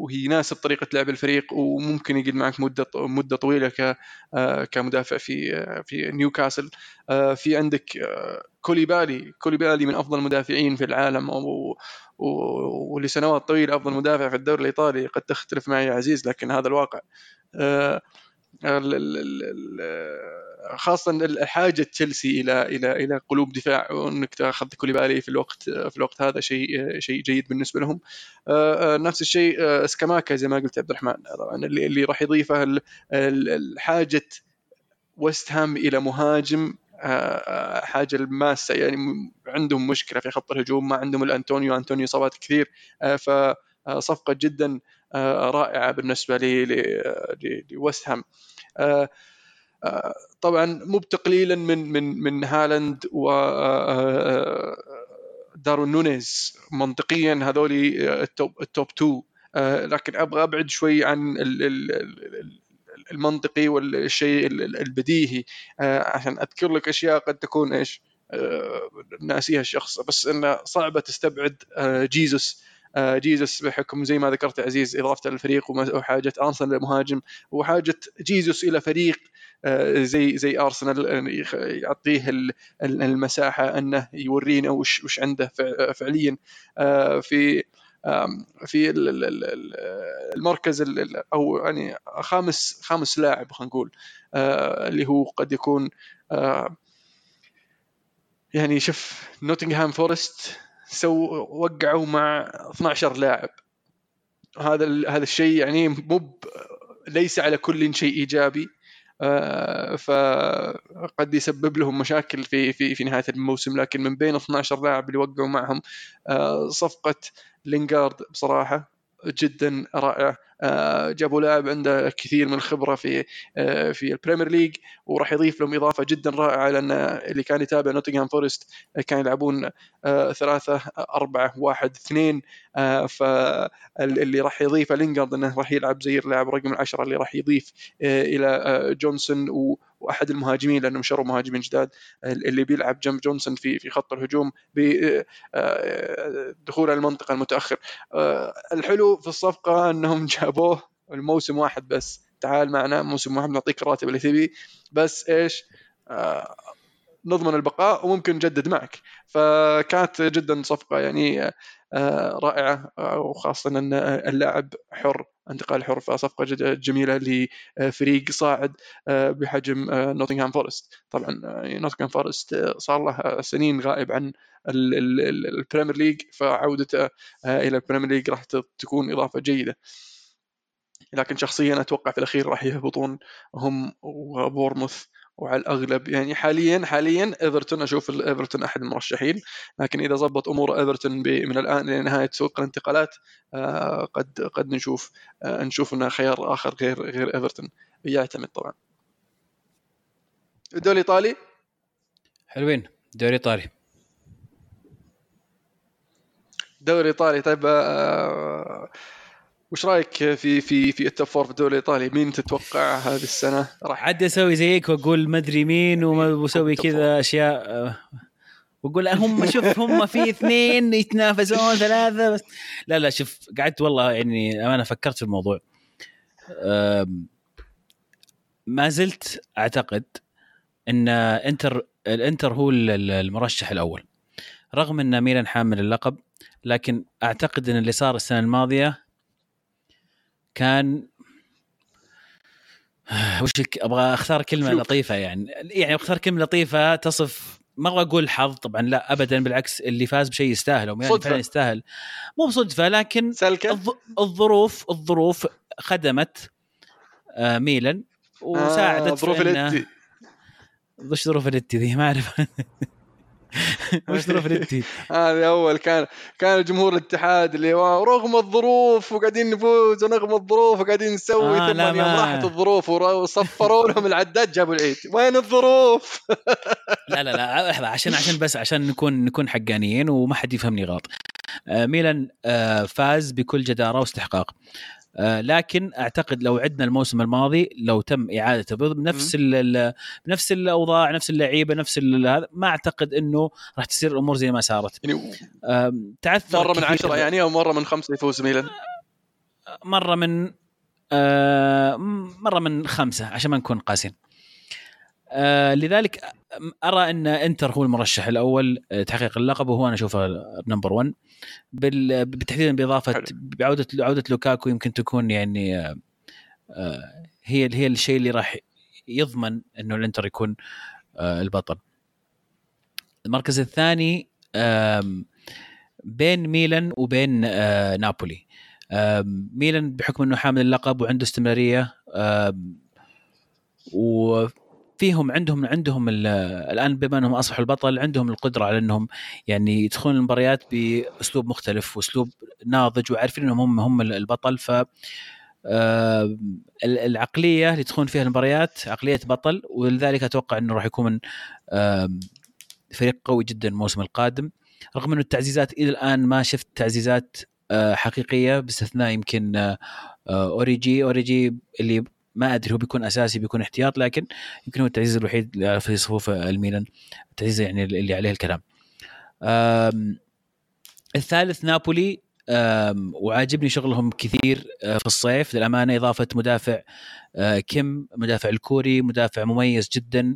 ويناسب طريقة لعب الفريق وممكن يقعد معك مدة مدة طويلة آه، كمدافع في في نيوكاسل. في عندك كوليبالي. كوليبالي من أفضل المدافعين في العالم ولسنوات طويلة أفضل مدافع في الدوري الإيطالي. قد تختلف معي يا عزيز لكن هذا الواقع. خاصة حاجة تشيلسي إلى إلى إلى قلوب دفاع وإنك تاخذ كوليبالي في الوقت في الوقت هذا شيء شيء جيد بالنسبة لهم. آه، آه، نفس الشيء آه، سكاماكا زي ما قلت عبد الرحمن. طبعا اللي, اللي راح يضيفه حاجة ويست هام إلى مهاجم حاجة الماسة. يعني عندهم مشكلة في خط الهجوم ما عندهم إلا أنتونيو. أنتونيو إصابات كثير. فصفقه جدا رائعة بالنسبة لويست هام. طبعا مو بتقليلا من من من هالاند و داروين نونيز. منطقيا هذول ال top ال top 2 لكن أبغى أبعد شوي عن المنطقي والشيء البديهي. عشان أذكر لك أشياء قد تكون إيش؟ ناسيها الشخص بس إنه صعبه تستبعد جيزوس جيزوس بحكم زي ما ذكرت عزيز إضافته للفريق وحاجة أرسنال لمهاجم وحاجة جيزوس إلى فريق آه، زي زي أرسنال يعطيه المساحة أنه يورينا وش وش عنده فعليا. آه، في في المركز أو يعني خامس خامس لاعب خلينا نقول آه، اللي هو قد يكون يعني شوف نوتنغهام فورست so وقعوا مع 12 لاعب. هذا هذا الشيء يعني مو ليس على كل شيء إيجابي. آه، فقد يسبب لهم مشاكل في في في نهاية الموسم. لكن من بين 12 لاعب اللي وقعوا معهم آه، صفقة لينغارد بصراحة جدا رائع. آه، جابوا لاعب عنده كثير من الخبرة في آه، في ال Premier League وراح يضيف لهم إضافة جدا رائعة لأن اللي كان يتابع نوتنغهام فورست كان يلعبون آه، ثلاثة أربعة واحد اثنين. فاللي راح يضيفه لينجارد إنه راح يلعب زي اللاعب رقم العشرة اللي راح يضيف إلى جونسون وأحد المهاجمين لأنهم شروا مهاجمين جداد اللي بيلعب جنب جونسون في في خط الهجوم بدخول المنطقة المتأخر. الحلو في الصفقة أنهم جابوه الموسم واحد بس. تعال معنا موسم واحد نعطيك الراتب اللي تبي. بس إيش؟ نضمن البقاء وممكن نجدد معك. فكانت جدا صفقة يعني آه، رائعة آه، وخاصة أن اللاعب حر. انتقال حر فصفقه جميلة لفريق صاعد آه، بحجم نوتنغهام فورست طبعا نوتنغهام فورست صار له سنين غائب عن ال Premier League فعودته إلى ال Premier League راح تكون إضافة جيدة. لكن شخصيا أتوقع في الأخير راح يهبطون هم وبورموث. وعلى الأغلب يعني حاليا حاليا إيفرتون أشوف إيفرتون أحد المرشحين. لكن إذا ضبط أمور إيفرتون من الآن لنهايه سوق الانتقالات آه، قد قد نشوف آه، نشوف إنه خيار آخر غير غير إيفرتون. يعتمد طبعا. الدوري الإيطالي؟ حلوين. دوري ايطالي دوري ايطالي طيب آه وش رأيك في في في ال top four في الدوري الإيطالي؟ مين تتوقع هذه السنة؟ راح. عاد أسوي زيك وأقول ما أدري مين وأسوي كذا أشياء آه، وأقول هم شوف هم في اثنين يتنافسون ثلاثة بس. لا لا شوف قعدت والله يعني أنا فكرت في الموضوع. ما زلت أعتقد إن انتر الإنتر هو المرشح الأول. رغم إن ميلان حامل اللقب لكن أعتقد إن اللي صار السنة الماضية كان وش أبغى أختار كلمة شوف. لطيفة يعني. يعني أختار كلمة لطيفة تصف ما أبغى أقول حظ طبعا لا ابدا بالعكس اللي فاز بشيء يستاهل وميلان صدفة. فعلا يستاهل. مو بصدفة لكن الظ- الظروف الظروف خدمت آه، ميلان وساعدت آه ظروف الاتي. وش ظروف الاتي ذي؟ ما أعرف. وش ظروف الاتي هذا أول كان كان جمهور الاتحاد اللي هو رغم الظروف وقاعدين نفوز ورغم الظروف وقاعدين نسوي آه، ثم لا يوم راحت الظروف وصفروا لهم العداد جابوا العيد. وين الظروف؟ لا لا لا عشان عشان بس عشان نكون نكون حقانيين وما حد يفهمني غلط. آه، ميلان آه، فاز بكل جدارة واستحقاق. آه، لكن أعتقد لو عدنا الموسم الماضي لو تم اعادته بنفس ال- بنفس الأوضاع نفس اللعيبة نفس هذا ما أعتقد إنه راح تصير الأمور زي ما صارت. يعني تعثر مرة من عشرة يعني أو مرة من خمسة يفوز ميلان؟ مرة من آه، مرة من خمسة عشان ما نكون قاسين. آه، لذلك أرى أن إنتر هو المرشح الأول آه، تحقيق اللقب وهو أنا أشوفه number 1 بال- بالتحديد بإضافة. بعودة عودة لوكاكو يمكن تكون يعني آه، هي هي الشيء اللي راح يضمن إنه الإنتر يكون آه، البطل. المركز الثاني بين ميلان وبين نابولي. ميلان بحكم إنه حامل اللقب وعنده استمرارية آم، وفيهم عندهم عندهم ال- الآن بما أنهم أصبحوا البطل عندهم القدرة على إنهم يعني يدخلون المباريات بأسلوب مختلف وأسلوب ناضج وعارفين إنهم هم هم البطل. ف آه، العقلية اللي تدخلون فيها المباريات عقلية بطل ولذلك أتوقع إنه راح يكون فريق قوي جدا الموسم القادم. رغم إنه التعزيزات إلى الآن ما شفت تعزيزات آه، حقيقية باستثناء يمكن آه، أوريجي. أوريجي اللي ما أدري هو بيكون أساسي بيكون احتياط لكن يمكن هو التعزيز الوحيد في صفوف الميلان التعزيز يعني اللي عليه الكلام. الثالث نابولي وعاجبني شغلهم كثير آه، في الصيف. للأمانة إضافة مدافع آه، كيم مدافع الكوري مدافع مميز جدا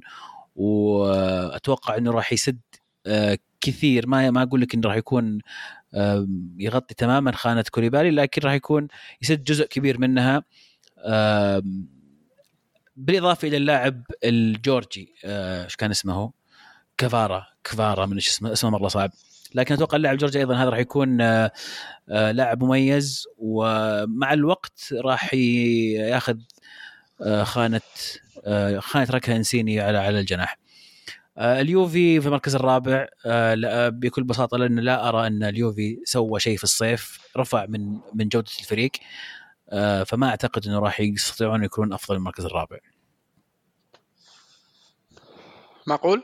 واتوقع إنه راح يسد آه، كثير. ما ما أقول لك إنه راح يكون يغطي تماما خانة كوليبالي لكن راح يكون يسد جزء كبير منها. بالإضافة إلى اللاعب الجورجي آه، إيش كان اسمه؟ كفارا. كفارا من إيش اسمه؟ اسمه مرة صعب. لكن أتوقع اللاعب جورجي أيضا هذا راح يكون آه، آه، لاعب مميز ومع الوقت راح ياخذ خانة خانة ركها إنسيني على على الجناح. اليوفي في المركز الرابع. بكل بساطة لأن لا أرى أن اليوفي سوى شيء في الصيف رفع من من جودة الفريق. فما أعتقد إنه راح يستطيعون يكونون أفضل المركز الرابع. معقول؟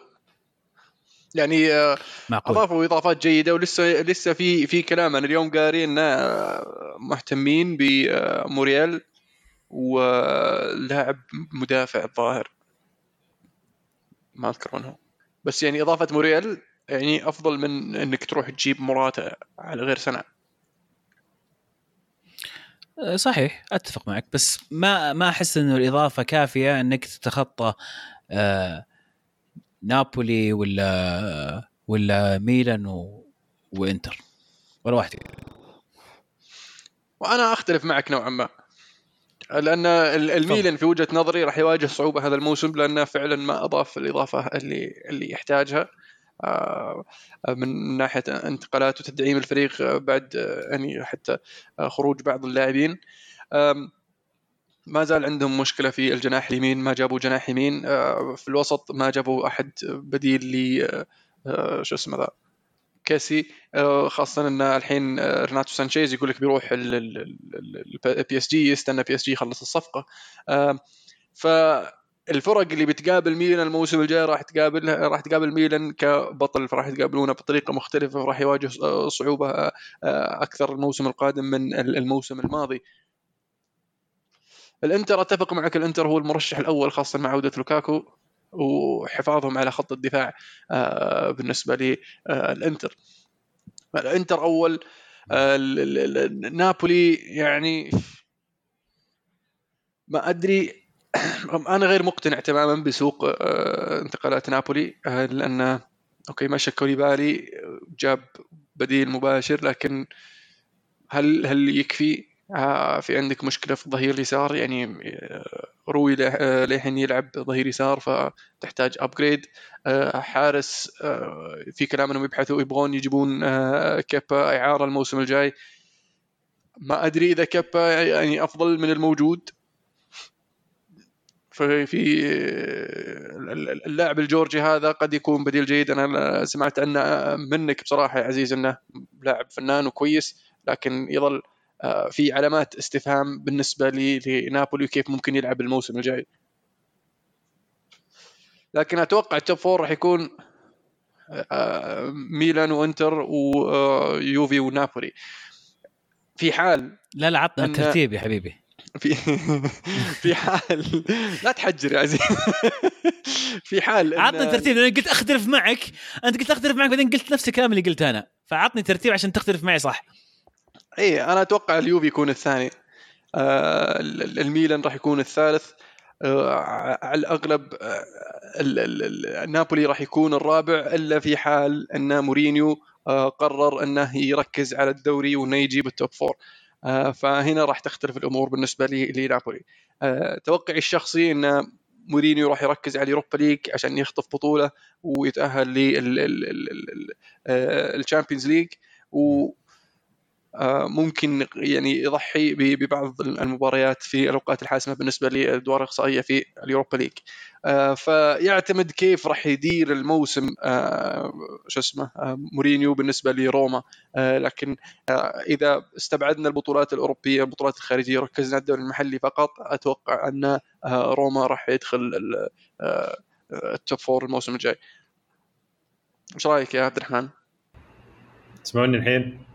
يعني آه، معقول أضافوا إضافات جيدة ولسه لسه في في كلام. أنا اليوم قاري إن آه، مهتمين بموريال ولاعب مدافع الظاهر. ما أذكر من هو بس يعني إضافة موريال يعني أفضل من إنك تروح تجيب مراتا على غير سنة. آه، صحيح أتفق معك بس ما ما أحس إنه الإضافة كافية إنك تتخطى آه، نابولي ولا ولا ميلان و... وإنتر. ولا واحد وأنا أختلف معك نوعا ما. لأن ال- الميلان في وجهة نظري راح يواجه صعوبة هذا الموسم لأنه فعلا ما أضاف الإضافة اللي اللي يحتاجها. آه، من ناحيه انتقالات وتدعيم الفريق آه، بعد آه، يعني حتى آه، خروج بعض اللاعبين ما زال عندهم مشكله في الجناح اليمين ما جابوا جناح يمين آه، في الوسط ما جابوا احد بديل ل آه، آه، شو اسمه ذا كاسي آه، خاصه ان الحين آه، ريناتو سانشيز يقول لك بيروح ال PSG يستنى PSG يخلص الصفقه آه، فالفرق اللي بتقابل ميلان الموسم الجاي راح تقابل راح تقابل ميلان كبطل فراح يتقابلونه بطريقة مختلفة وراح يواجه صعوبة آه، آه، أكثر الموسم القادم من الموسم الماضي. الإنتر أتفق معك الإنتر هو المرشح الأول خاصة مع عودة لوكاكو وحفاظهم على خط الدفاع آه، بالنسبة للانتر الإنتر. أول نابولي يعني ما أدري أنا غير مقتنع تماما بسوق آه، انتقالات نابولي آه، لأن okay مشى كوليبالي جاب بديل مباشر لكن هل هل يكفي؟ آه في عندك مشكلة في الظهير اليسار؟ يعني روي للحين يلعب ظهير يسار فتحتاج upgrade حارس في كلام إنهم يبحثوا يبغون يجيبون كيبا إعارة الموسم الجاي. ما أدري إذا كيبا يعني أفضل من الموجود. ففي اللاعب الجورجي هذا قد يكون بديل جيد. أنا سمعت انه منك بصراحة يا عزيز إنه لاعب فنان وكويس لكن يظل آه، في علامات استفهام بالنسبة لنابولي وكيف ممكن يلعب الموسم الجاي. لكن أتوقع ال top four راح يكون آه، ميلان وإنتر ويوفي ونابولي. في حال لا لا عطنا الترتيب يا حبيبي. في في حال لا تحجر يا عزيز في حال عطني ترتيب لأن قلت أختلف معك. أنت قلت أختلف معك بعدين قلت نفس الكلام اللي قلته أنا. فعطني ترتيب عشان تختلف معي صح؟ إي أنا أتوقع اليوفي يكون الثاني. آه الميلان راح يكون الثالث. آه على الأغلب آه نابولي راح يكون الرابع إلا في حال إن مورينيو آه قرر إنه يركز على الدوري وإنه يجيب ال top four فهنا راح تختلف الأمور بالنسبة لي لنابولي آه توقعي الشخصي إن مورينيو راح يركز على ال Europa League عشان يخطف بطولة ويتأهل لل Champions League. آه، ممكن يعني يضحي ببعض المباريات في الأوقات الحاسمة بالنسبة للادوار الإقصائية في ال Europa League آه، فيعتمد كيف راح يدير الموسم آه، شو اسمه مورينيو بالنسبة لروما لكن إذا استبعدنا البطولات الأوروبية البطولات الخارجية وركزنا على الدوري المحلي فقط أتوقع أن روما راح يدخل ال top four الموسم الجاي إيش رأيك يا عبد الرحمن؟ تسمعوني الحين؟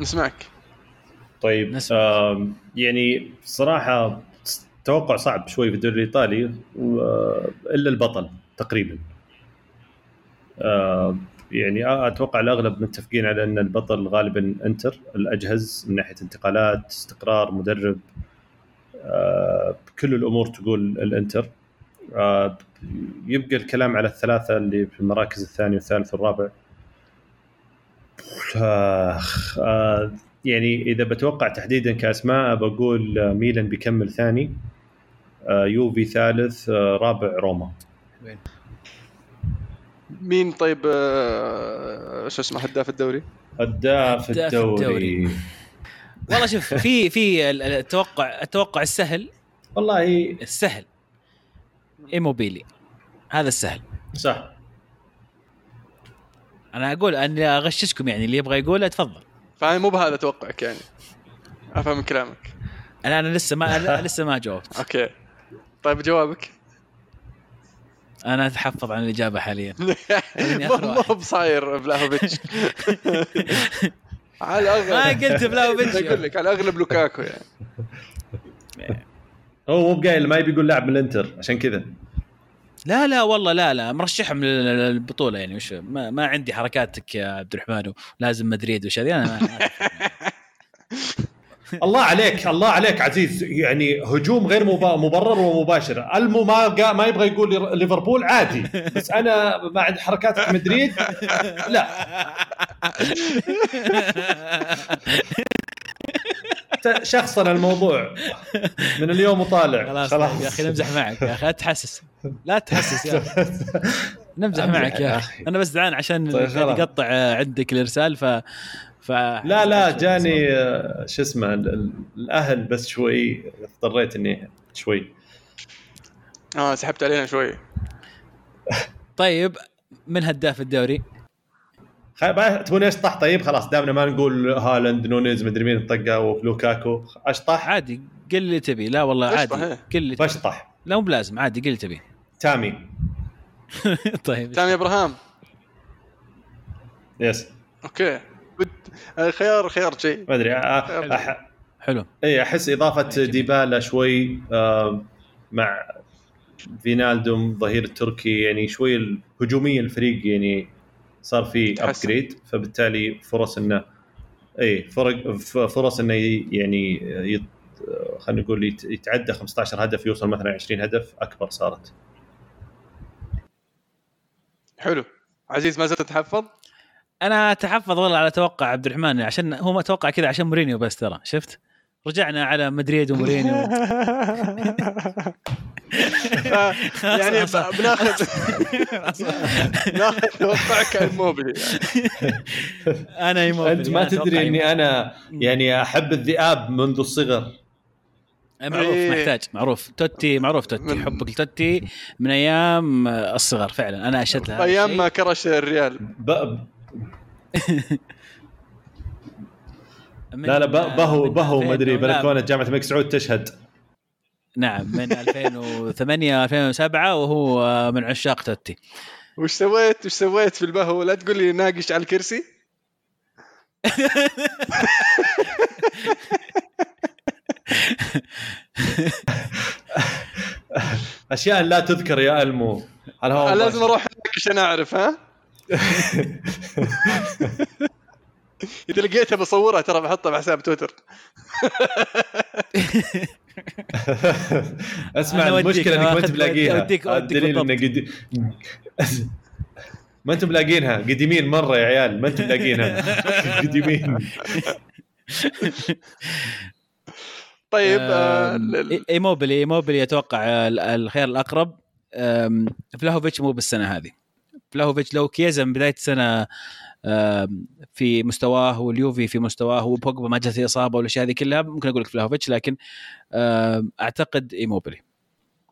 نسمعك. طيب نسمعك. آه يعني صراحة توقع صعب شوي في الدوري الإيطالي إلا البطل تقريبا. آه يعني أتوقع الأغلب متفقين على أن البطل غالبا إنتر الأجهز من ناحية انتقالات استقرار مدرب. آه كل الأمور تقول الإنتر. آه يبقى الكلام على الثلاثة اللي في المراكز الثاني والثالث والرابع. آخ آه يعني إذا بتوقع تحديدا كاسماء بقول ميلان بيكمل ثاني. آه يوفي ثالث آه رابع روما. مين طيب آه شو اسمه هداف الدوري؟ هداف الدوري, الدوري. والله شوف في في التوقع التوقع السهل. والله السهل. إيموبيلي. هذا السهل. صح. أنا أقول أني أغششكم يعني اللي يبغى يقوله تفضل. فاهم مو بهذا توقعك يعني. أفهم من كلامك. أنا أنا لسه ما لسه ما جاوبت. okay. طيب جوابك؟ أنا أتحفظ عن الإجابة حاليا. مو بصاير بلاهوفيتش على الأغلب. ما قلت بلاهوفيتش أقول لك على الأغلب لوكاكو يعني. هو مو بقايل ما يبي يقول لاعب من الإنتر عشان كذا. لا لا والله لا لا مرشحهم للبطولة يعني وش ما, ما عندي حركاتك يا عبد الرحمن ولازم مدريد وش هذه أنا الله عليك الله عليك عزيز يعني هجوم غير مبرر ومباشر. ألمو ما ما يبغى يقول ليفربول عادي بس أنا بعد حركات مدريد لا. شخصنا الموضوع. من اليوم وطالع. خلاص, خلاص. يا أخي نمزح معك. يا أخي لا تحسس. لا تحسس يا أخي. نمزح معك يا أخي. أنا بس زعلان عشان طيب يقطع عندك الإرسال ف ف لا لا جاني آه، شو اسمه الأهل بس شوي اضطريت إني شوي. آه سحبت علينا شوي. طيب من هداف الدوري؟ تبون اشطح طيب خلاص دامنا ما نقول هالاند نونيز مدري مين طقه ولوكاكو. اشطح عادي قل اللي تبي. لا والله عادي. قل اللي بشطح لا مو بلازم عادي قل اللي تبي. تامي. طيب. تامي إبراهام. yes. okay. خيار خيار شيء ما أدري أح... حلو. إي أحس إضافة ديبالا شوي آه مع فينالدوم ظهير التركي يعني شوي هجوميا الفريق يعني صار في upgrade فبالتالي فرص إنه اي فرق فرص إنه يعني يت... خلينا نقول يتعدى 15 هدف يوصل مثلا 20 هدف أكبر صارت. حلو. عزيز ما زلت تتحفظ؟ أنا أتحفظ والله على توقع عبد الرحمن عشان هو ما توقع كذا عشان مورينيو بس ترى شفت؟ رجعنا على مدريد ومورينيو. يعني بناخذ ناخذ توقعك الموبيلي أنا يموت أنت ما تدري إني أنا يعني أحب الذئاب منذ الصغر. معروف إيه. محتاج معروف. توتي معروف توتي من- حبك لتوتي من أيام الصغر فعلا. أنا اشهد لها أيام ما كرش الريال. ب... لا لا ب- بهو بهو ما أدري بلكونه جامعة الملك سعود تشهد. نعم من 2008 2007 وهو من عشاق توتي. وش سويت؟ وش سويت في البهو؟ لا تقول لي ناقش على الكرسي؟ أشياء لا تذكر يا ألمو. على أنا لازم. أروح هناك عشان أعرف ها؟ إذا لقيتها بصورها ترى بحطها بحساب تويتر. أسمع المشكلة إنك ما أوديك الدليل انه قد ما أنتم ملاقينها. قديمين مرة يا عيال. ما أنتم ملاقينها. قديمين. طيب آه، ال- ال- ايموبيلي ايموبيلي أتوقع ال- الخيار الأقرب. فلاهوفيتش مو بالسنة هذه. فلاهوفيتش لو كيزا من بداية السنة في مستواه واليوفي في مستواه وبوجبا ما جت إصابة والأشياء هذه كلها ممكن أقول لك فلاهوفيتش لكن أعتقد إيموبيلي.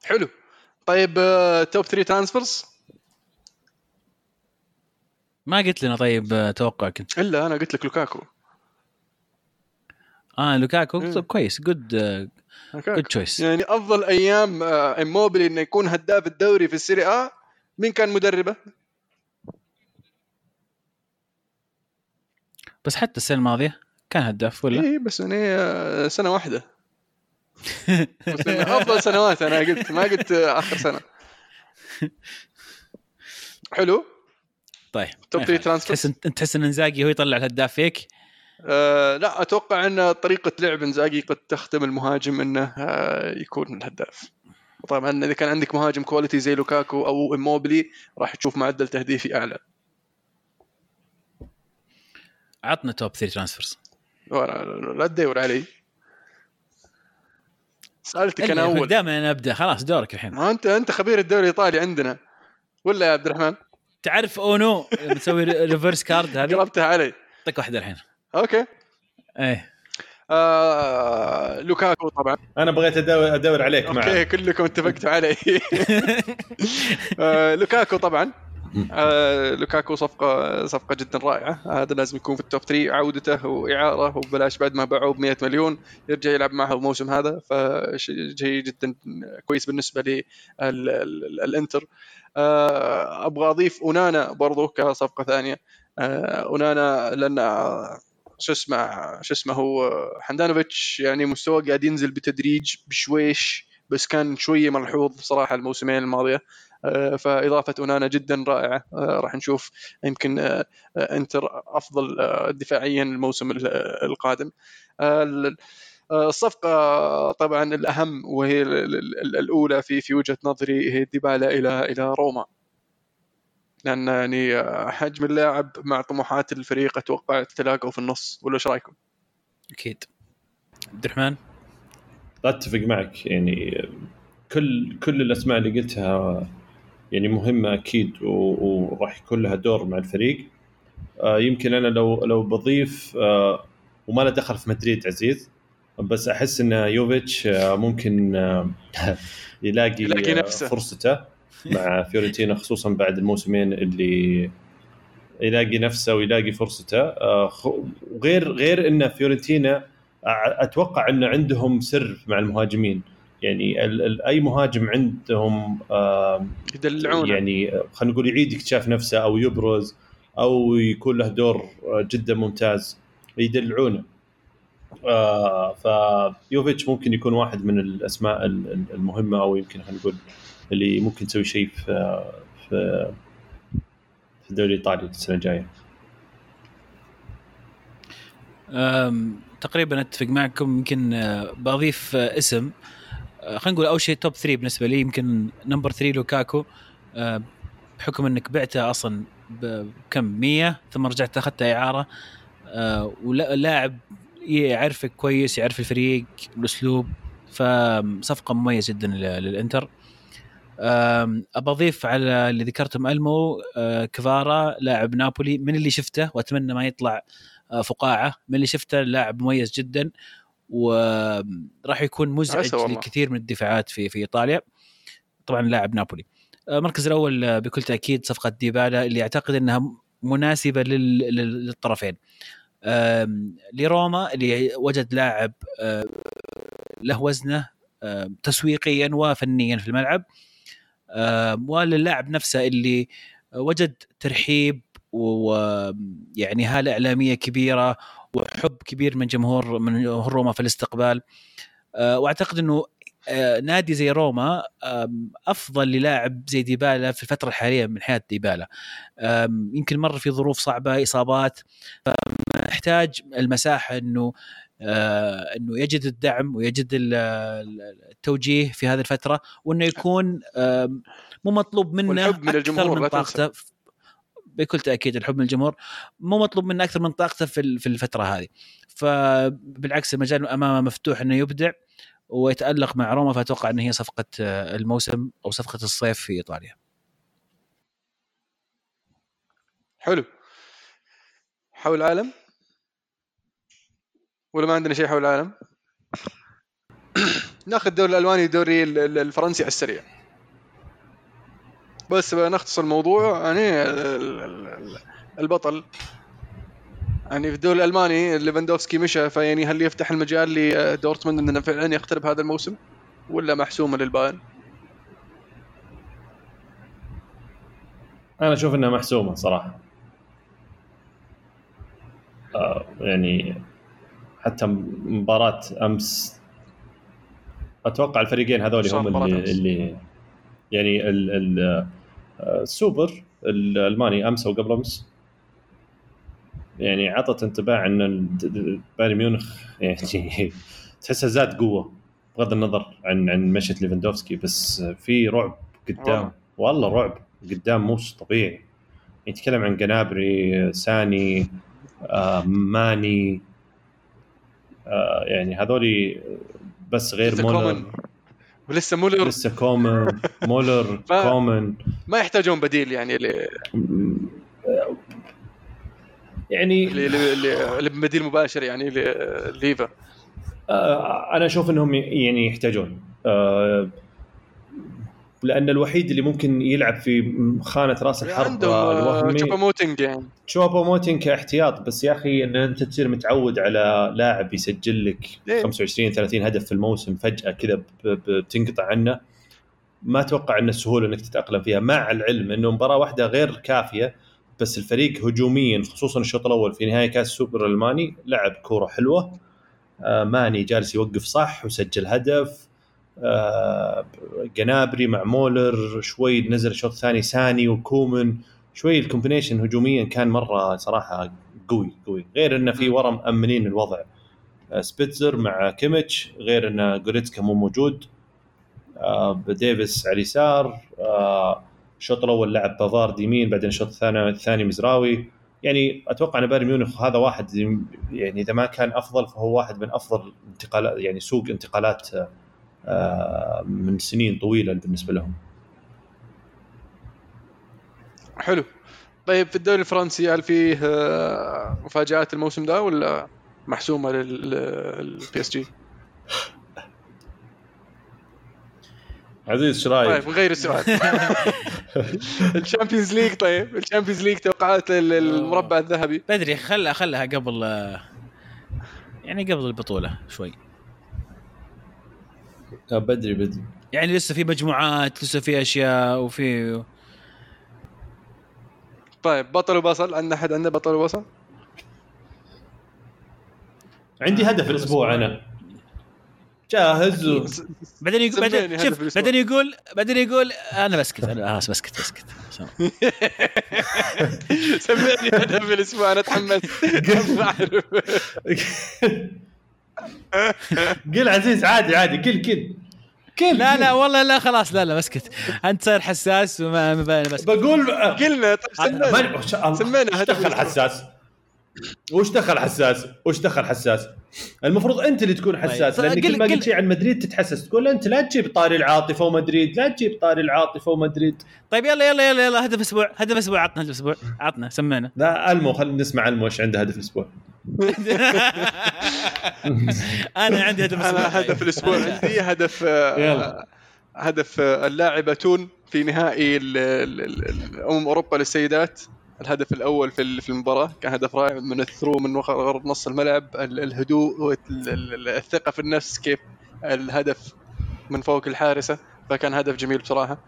حلو. طيب آه، top 3 transfers ما قلت لنا طيب أه، توقعك انت إلا أنا قلت لك لوكاكو. آه لوكاكو؟ مم. طيب كويس. good. good choice يعني أفضل أيام آه، اموبيلي إنه يكون هداف الدوري في ال Serie A مين كان مدربه؟ بس حتى السنة الماضية كان هداف ولا؟ اي بس يعني آه، سنة واحدة. بس أفضل سنوات أنا قلت ما قلت آخر سنة. حلو؟ طيب top ما 3 يخالف. transfer تحس تحس إن إنزاجي هو يطلع الهداف فيك؟ آه لا أتوقع إن طريقة لعب إنزاجي قد تخدم المهاجم إنه آه يكون الهداف. طبعا إذا كان عندك مهاجم quality زي لوكاكو أو اموبيلي راح تشوف معدل تهديفي أعلى. عطنا top 3 transfers لا تدور علي. سألتك أنا أول. دائما أنا أبدأ. خلاص دورك الحين. ما أنت أنت خبير الدوري الإيطالي عندنا. ولا يا عبد الرحمن؟ تعرف Uno لما تسوي reverse card هذه؟ قلبتها علي. اعطيك واحدة الحين. okay. إيه. آه لوكاكو طبعا. أنا بغيت ادور, أدور عليك okay معه كلكم اتفقتوا علي. آه لوكاكو طبعا. آه لوكاكو صفقة صفقة جدا رائعة. هذا لازم يكون في ال top 3 عودته وإعارة وببلاش بعد ما باعوه ب 100 مليون. يرجع يلعب معه الموسم هذا فشيء جدا كويس بالنسبة للإنتر. آه أبغى أضيف أونانا برضو كصفقة ثانية. آه أونانا لأن شو اسمه شو اسمه هو حندانوفيتش يعني مستواه قاعد ينزل بتدريج بشويش بس كان شوية ملحوظ صراحة الموسمين الماضية. فإضافة أونانا جدا رائعة. آه، راح نشوف يمكن آه، آه، إنتر أفضل آه، دفاعيا الموسم ال- آه، القادم. آه، ال- آه، الصفقة طبعا الأهم وهي ال- ال- ال- الأولى في في وجهة نظري هي ديبالا إلى إلى روما. لأن يعني آه، حجم اللاعب مع طموحات الفريق أتوقع تلاقوا في النص. ولا إيش رأيكم؟ أكيد. عبد الرحمن؟ أتفق معك. يعني كل كل الأسماء اللي قلتها يعني مهمة أكيد وراح يكون لها دور مع الفريق. آه، يمكن أنا لو لو بضيف آه، وما له دخل في مدريد عزيز بس أحس إن يوفيتش آه، ممكن يلاقي, يلاقي نفسه. فرصته مع فيورنتينا خصوصا بعد الموسمين اللي يلاقي نفسه ويلاقي فرصته. وغير غير إن فيورنتينا أتوقع انه عندهم سر مع المهاجمين. يعني ال ال أي مهاجم عندهم آه، يدلعونه. يعني خلينا نقول يعيد اكتشاف نفسه أو يبرز أو يكون له دور جدا ممتاز يدلعونه. آه يوفيتش ممكن يكون واحد من الأسماء ال- ال- المهمة أو يمكن خلينا نقول اللي ممكن تسوي شيء في في في الدوري الإيطالي السنة الجاية. تقريبا أتفق معكم يمكن آه، بضيف آه، اسم. آه، خلينا نقول أول شيء top 3 بالنسبة لي يمكن number 3 لوكاكو. آه، بحكم إنك بعته أصلا بكم؟ 100 ثم رجعت اخذتها إعارة. آه، ولاعب يعرفك كويس يعرف الفريق الاسلوب فصفقة مميزة جدا للإنتر. أضيف على اللي ذكرتم ألمو آه، كفارا لاعب نابولي من اللي شفته وأتمنى ما يطلع آه، فقاعة. من اللي شفته لاعب مميز جدا. وراح يكون مزعج لكثير من الدفاعات في في إيطاليا. طبعا لاعب نابولي. المركز الأول بكل تأكيد صفقة ديبالا اللي أعتقد إنها مناسبة للطرفين. لروما اللي وجد لاعب له وزنة تسويقيا وفنيا في الملعب. وللاعب نفسه اللي وجد ترحيب ويعني هالة إعلامية كبيرة وحب كبير من جمهور من جمهور روما في الاستقبال. وأعتقد إنه آه، نادي زي روما أفضل للاعب زي ديبالا في الفترة الحالية من حياة ديبالا. يمكن مر في ظروف صعبة إصابات فمحتاج المساحة إنه آه، إنه يجد الدعم ويجد التوجيه في هذه الفترة وإنه يكون مو مطلوب منه من الجمهور من طاقته. بكل تأكيد الحب من الجمهور مو مطلوب منه أكثر من طاقته في في الفترة هذه فبالعكس المجال أمامه مفتوح إنه يبدع ويتألق مع روما فأتوقع ان هي صفقة آه، الموسم أو صفقة الصيف في إيطاليا. حلو. حول العالم؟ ولا ما عندنا شيء حول العالم؟ ناخذ الدوري الألماني الدوري الفرنسي على السريع. بس نختصر الموضوع يعني البطل. يعني في الدوري الألماني ليفاندوفسكي مشى فيعني هل يفتح المجال لدورتموند إنه فعلا يقترب هذا الموسم ولا محسومة للبايرن؟ أنا أشوف إنها محسومة صراحة. آه يعني حتى مباراة أمس أتوقع الفريقين هذول هم اللي, اللي يعني آه، السوبر الألماني امس أو قبل أمس. يعني عطت انطباع إن بايرن ميونخ يعني تحسها زاد قوة بغض النظر عن عن مشيه ليفاندوفسكي بس في رعب قدام. والله رعب قدام مش طبيعي. يتكلم عن جنابري ساني آه ماني آه يعني هذولي بس غير مولر ولسه مولر. لسه كومن مولر كومن. ما يحتاجون بديل يعني يعني اللي ببديل مباشر يعني ليفا. آه، أنا أشوف إنهم يعني يحتاجون. آه، لأن الوحيد اللي ممكن يلعب في خانة رأس الحربة آه، تشوبو موتنج يعني. تشوبو موتنج كاحتياط. بس يا أخي إن أنت تصير متعود على لاعب يسجل لك ليه؟ 25 30 هدف في الموسم فجأة كذا بتنقطع عنه ما أتوقع إن السهولة إنك تتأقلم فيها. مع العلم إنه مباراة واحدة غير كافية بس الفريق هجوميا خصوصا الشوط الأول في نهاية كأس السوبر الألماني لعب كورة حلوة. آه ماني جالس يوقف صح وسجل هدف. جنابري مع مولر شوي نزل الشوط الثاني ساني وكومن شوي ال combination هجوميا كان مرة صراحة قوي قوي. غير إنه في ورا مأمنين الوضع. آه سابيتزر مع كيميتش غير إن جوريتسكا مو موجود. آه ديفيس على اليسار. آه الشوط الأول لعب بافارد يمين بعدين الشوط الثاني الثاني مزراوي. يعني أتوقع إن بايرن ميونخ هذا واحد يعني إذا ما كان أفضل فهو واحد من أفضل انتقالات يعني سوق انتقالات آه، من سنين طويلة بالنسبة لهم. حلو. طيب في الدوري الفرنسي هل فيه آه، مفاجآت الموسم ده ولا محسومة لل PSG؟ عزيز إيش رأيك؟ طيب نغير السؤال ال Champions League طيب ال Champions League توقعات المربع الذهبي بدري خلها خلها قبل يعني قبل البطولة شوي آه، بدري بدري. يعني لسه في مجموعات لسه في أشياء وفي طيب بطل وبصل. عندنا أحد عنده بطل وبصل؟ عندي هدف الأسبوع أنا. جاهز. و... بعدين يقول بعدين شوف بعدين يقول بعدين يقول أنا بسكت أنا خلاص بسكت بسكت. سمعني هدف الأسبوع. أنا اتحمست قل عزيز عادي عادي قل قل كيف لا لا والله لا خلاص لا لا اسكت انت صاير حساس وما ما- بس بقول قلنا طيب سمينا وش- سمينا هدف دخل. حساس؟ وش دخل حساس؟ وش دخل حساس؟ المفروض انت اللي تكون حساس طيب، لأن قل- كل ما قل- قلت شيء عن مدريد تتحسس تقول أنت لا تجيب طاري العاطفة ومدريد لا تجيب طاري العاطفة ومدريد. طيب يلا يلا يلا يلا هدف أسبوع هدف أسبوع عطنا هدف أسبوع عطنا سمعنا. لا ألمو خلينا نسمع ألمو إيش عنده هدف الأسبوع أنا عندي هدف أسبوع. أنا هدف الأسبوع عندي هدف يلا. هدف اللاعبه تون في نهائي ال- ال- ال- ال- أمم أوروبا للسيدات. الهدف الأول في في المباراة كان هدف رائع من الثرو من غرب نص الملعب ال- الهدوء والثقه في النفس كيف الهدف من فوق الحارسة فكان هدف جميل بصراحة.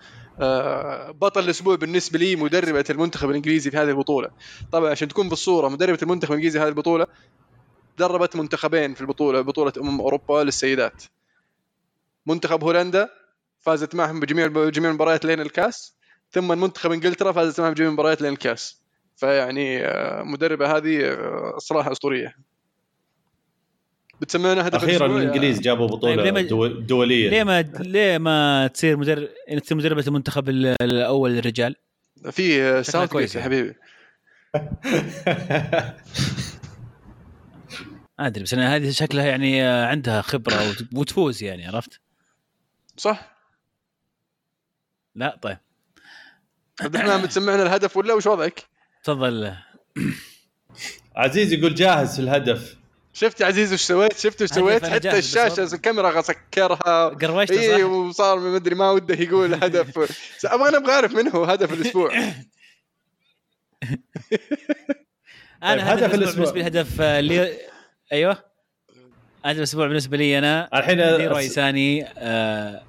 آه، بطل الأسبوع بالنسبة لي مدربة المنتخب الإنجليزي في هذه البطولة. طبعا عشان تكون بالصورة مدربة المنتخب الإنجليزي في هذه البطولة دربت منتخبين في البطولة بطولة أمم أوروبا للسيدات. منتخب هولندا فازت معهم بجميع جميع المباريات لين الكاس. ثم منتخب إنجلترا فازت معهم بجميع المباريات لين الكاس فيعني آه، مدربة هذه آه، صراحة أسطورية. بتسمينا هدف أخيرا الإنجليز جابوا طيب، بطولة ليه ما- دول- دولية. ليه ما ليه ما تصير مدرب تصير مدربة المنتخب ال- الأول للرجال؟ في آه، ساوث كويس يا يعني. حبيبي. ما أدري بس أنا هذه شكلها يعني عندها خبرة وت- وتفوز يعني عرفت؟ صح. لا طيب. عبد الرحمن بتسمعنا الهدف ولا وش وضعك؟ تفضل عزيز يقول جاهز في الهدف شفت يا عزيز وش سويت؟ شفت وش سويت؟ حتى الشاشة. الكاميرا سكرها قروشت اي؟ وصار ما أدري ما وده يقول هدف أبغى أنا أبغى أعرف من هو هدف الأسبوع أنا طيب، هدف هدف الأسبوع الأسبوع. بالنسبة لي هدف آه، لي أيوه هدف الأسبوع بالنسبة لي أنا الحين ليروي ساني آه،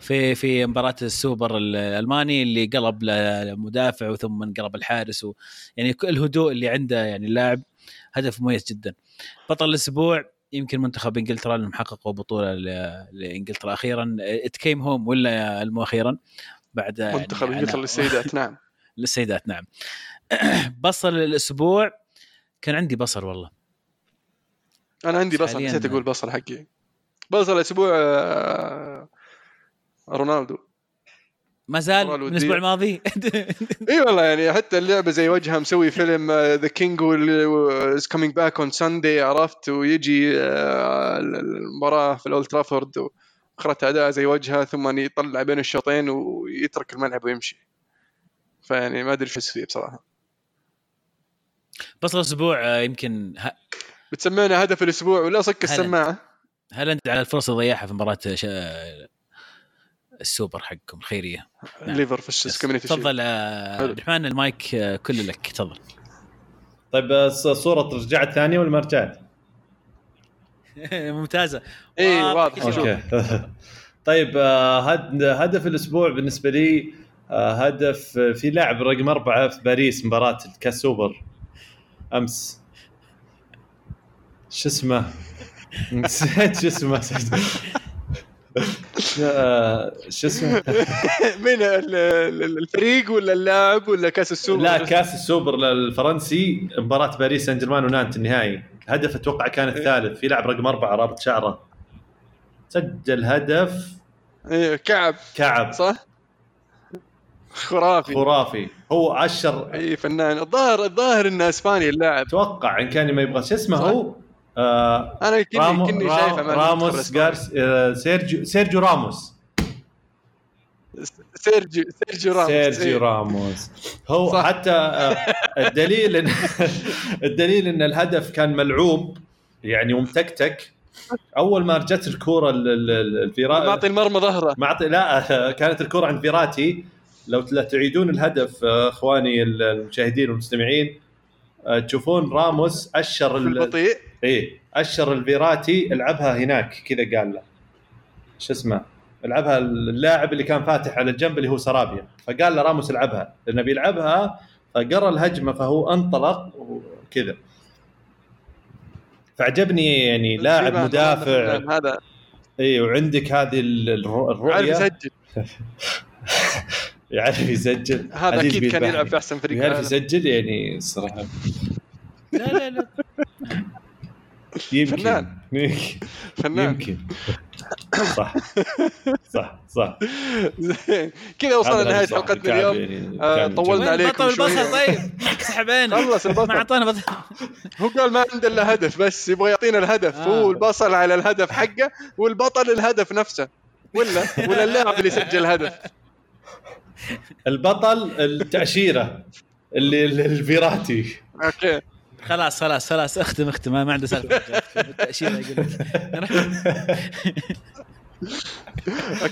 في في مباراة السوبر الألماني اللي قلب لمدافع وثم انقلب الحارس و يعني الهدوء اللي عنده يعني اللاعب هدف مميز جدا. بطل الأسبوع يمكن منتخب إنجلترا لأنهم حققوا بطولة لإنجلترا أخيرا. ات كيم هوم ولا المو أخيرا بعد يعني منتخب أنا- إنجلترا للسيدات نعم. للسيدات نعم. بصل الأسبوع كان عندي بصل والله. أنا عندي بصل نسيت أقول بصل حقي. بصل الأسبوع آه، رونالدو. ما زال من الأسبوع الماضي. إي والله يعني حتى اللعبة زي وجهها مسوي فيلم the king is coming back on Sunday عرفت؟ ويجي آه، المباراة في الأولد ترافورد واخرتها أداء زي وجهها ثم يطلع بين الشوطين ويترك الملعب ويمشي. فيعني ما أدري إيش فيه بصراحة. بصل الأسبوع آه، يمكن ه- بتسمينا هدف الأسبوع ولا صك. السماعة؟ هل أنت على الفرصة اللي ضيعها في مباراة ش... السوبر حقكم الخيريه نعم. ليفر في الشيس كوميونتي تفضل آه، الرحمن المايك آه، كله لك. تفضل. طيب الص- الصورة رجعت ثانية ولا ما رجعت؟ ممتازة. اي واضح. طيب آه، هد- هدف الأسبوع بالنسبة لي آه، هدف آه، في لاعب رقم أربعة في باريس مباراة الكاس سوبر أمس. شو اسمه؟ نسيت شو اسمه. آه، شو اسمه؟ مين ال- ال- الفريق ولا اللاعب ولا كاس السوبر؟ لا كاس السوبر للفرنسي مباراة باريس سان جيرمان ونانت النهائي. الهدف أتوقع كان الثالث في لاعب رقم أربعة رابط شعره. سجل هدف. إيه، كعب. كعب. صح؟ خرافي. خرافي. هو عشر اي فنان. الظاهر الظاهر إنه إسباني اللاعب. أتوقع إن كان ما يبغى شو اسمه. هو؟ آه أنا كني رامو كني شايفه راموس. جارس آه سيرجيو سيرجيو راموس سيرجيو سيرجيو راموس سيرجيو. راموس هو صح. حتى آه الدليل إن الدليل إن الهدف كان ملعوب يعني ومتكتك أول ما جت الكورة ال- ال- ال- الفيرا معطي المرمى ظهره معطي لا كانت الكره عند فيراتي لو تعيدون الهدف آه، إخواني المشاهدين والمستمعين تشوفون راموس أشر البطيء؟ إيه أشر الفيراتي العبها هناك كذا قال له. شو اسمه؟ العبها اللاعب اللي كان فاتح على الجنب اللي هو سرابيا. فقال له راموس العبها. لأنه بيلعبها فقرأ الهجمة فهو انطلق وكذا. فعجبني يعني لاعب مدافع. هذا. اي وعندك هذه ال- الر- عارف الرؤيه يسجل. يعرف يسجل. هذا أكيد كان. يلعب في أحسن فريق يعرف. يسجل يعني الصراحه لا لا لا. يمكن. فنان. يمكن فنان. يمكن. صح. صح صح. زين. كذا وصلنا لنهاية. حلقتنا اليوم. يعني آه، طولنا. عليكم بطل. البصل طيب سحب عينه خلص البصل. ما أعطانا بطل. هو قال ما عنده إلا هدف بس يبغى يعطينا الهدف. آه. هو البصل على الهدف حقه والبطل الهدف نفسه. ولا؟ ولا اللاعب اللي سجل هدف. البطل التأشيرة اللي الفيراتي. أوكي. خلاص خلاص خلاص. اختم اختم. ما عنده سالفة. التأشيرة يقول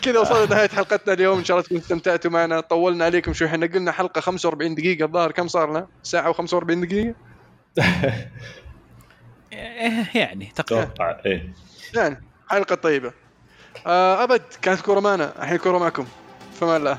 كذا وصلنا لنهاية حلقتنا اليوم. إن شاء الله تكونوا استمتعتوا معنا. طولنا عليكم شوي. إحنا قلنا حلقة 45 دقيقة. الظاهر كم صار لنا؟ ساعه و45 دقيقة؟ يعني تقريبا. أتوقع إيه. يعني حلقة طيبة. آه أبد كانت كورة معنا. الحين كوره معكم. فما الله.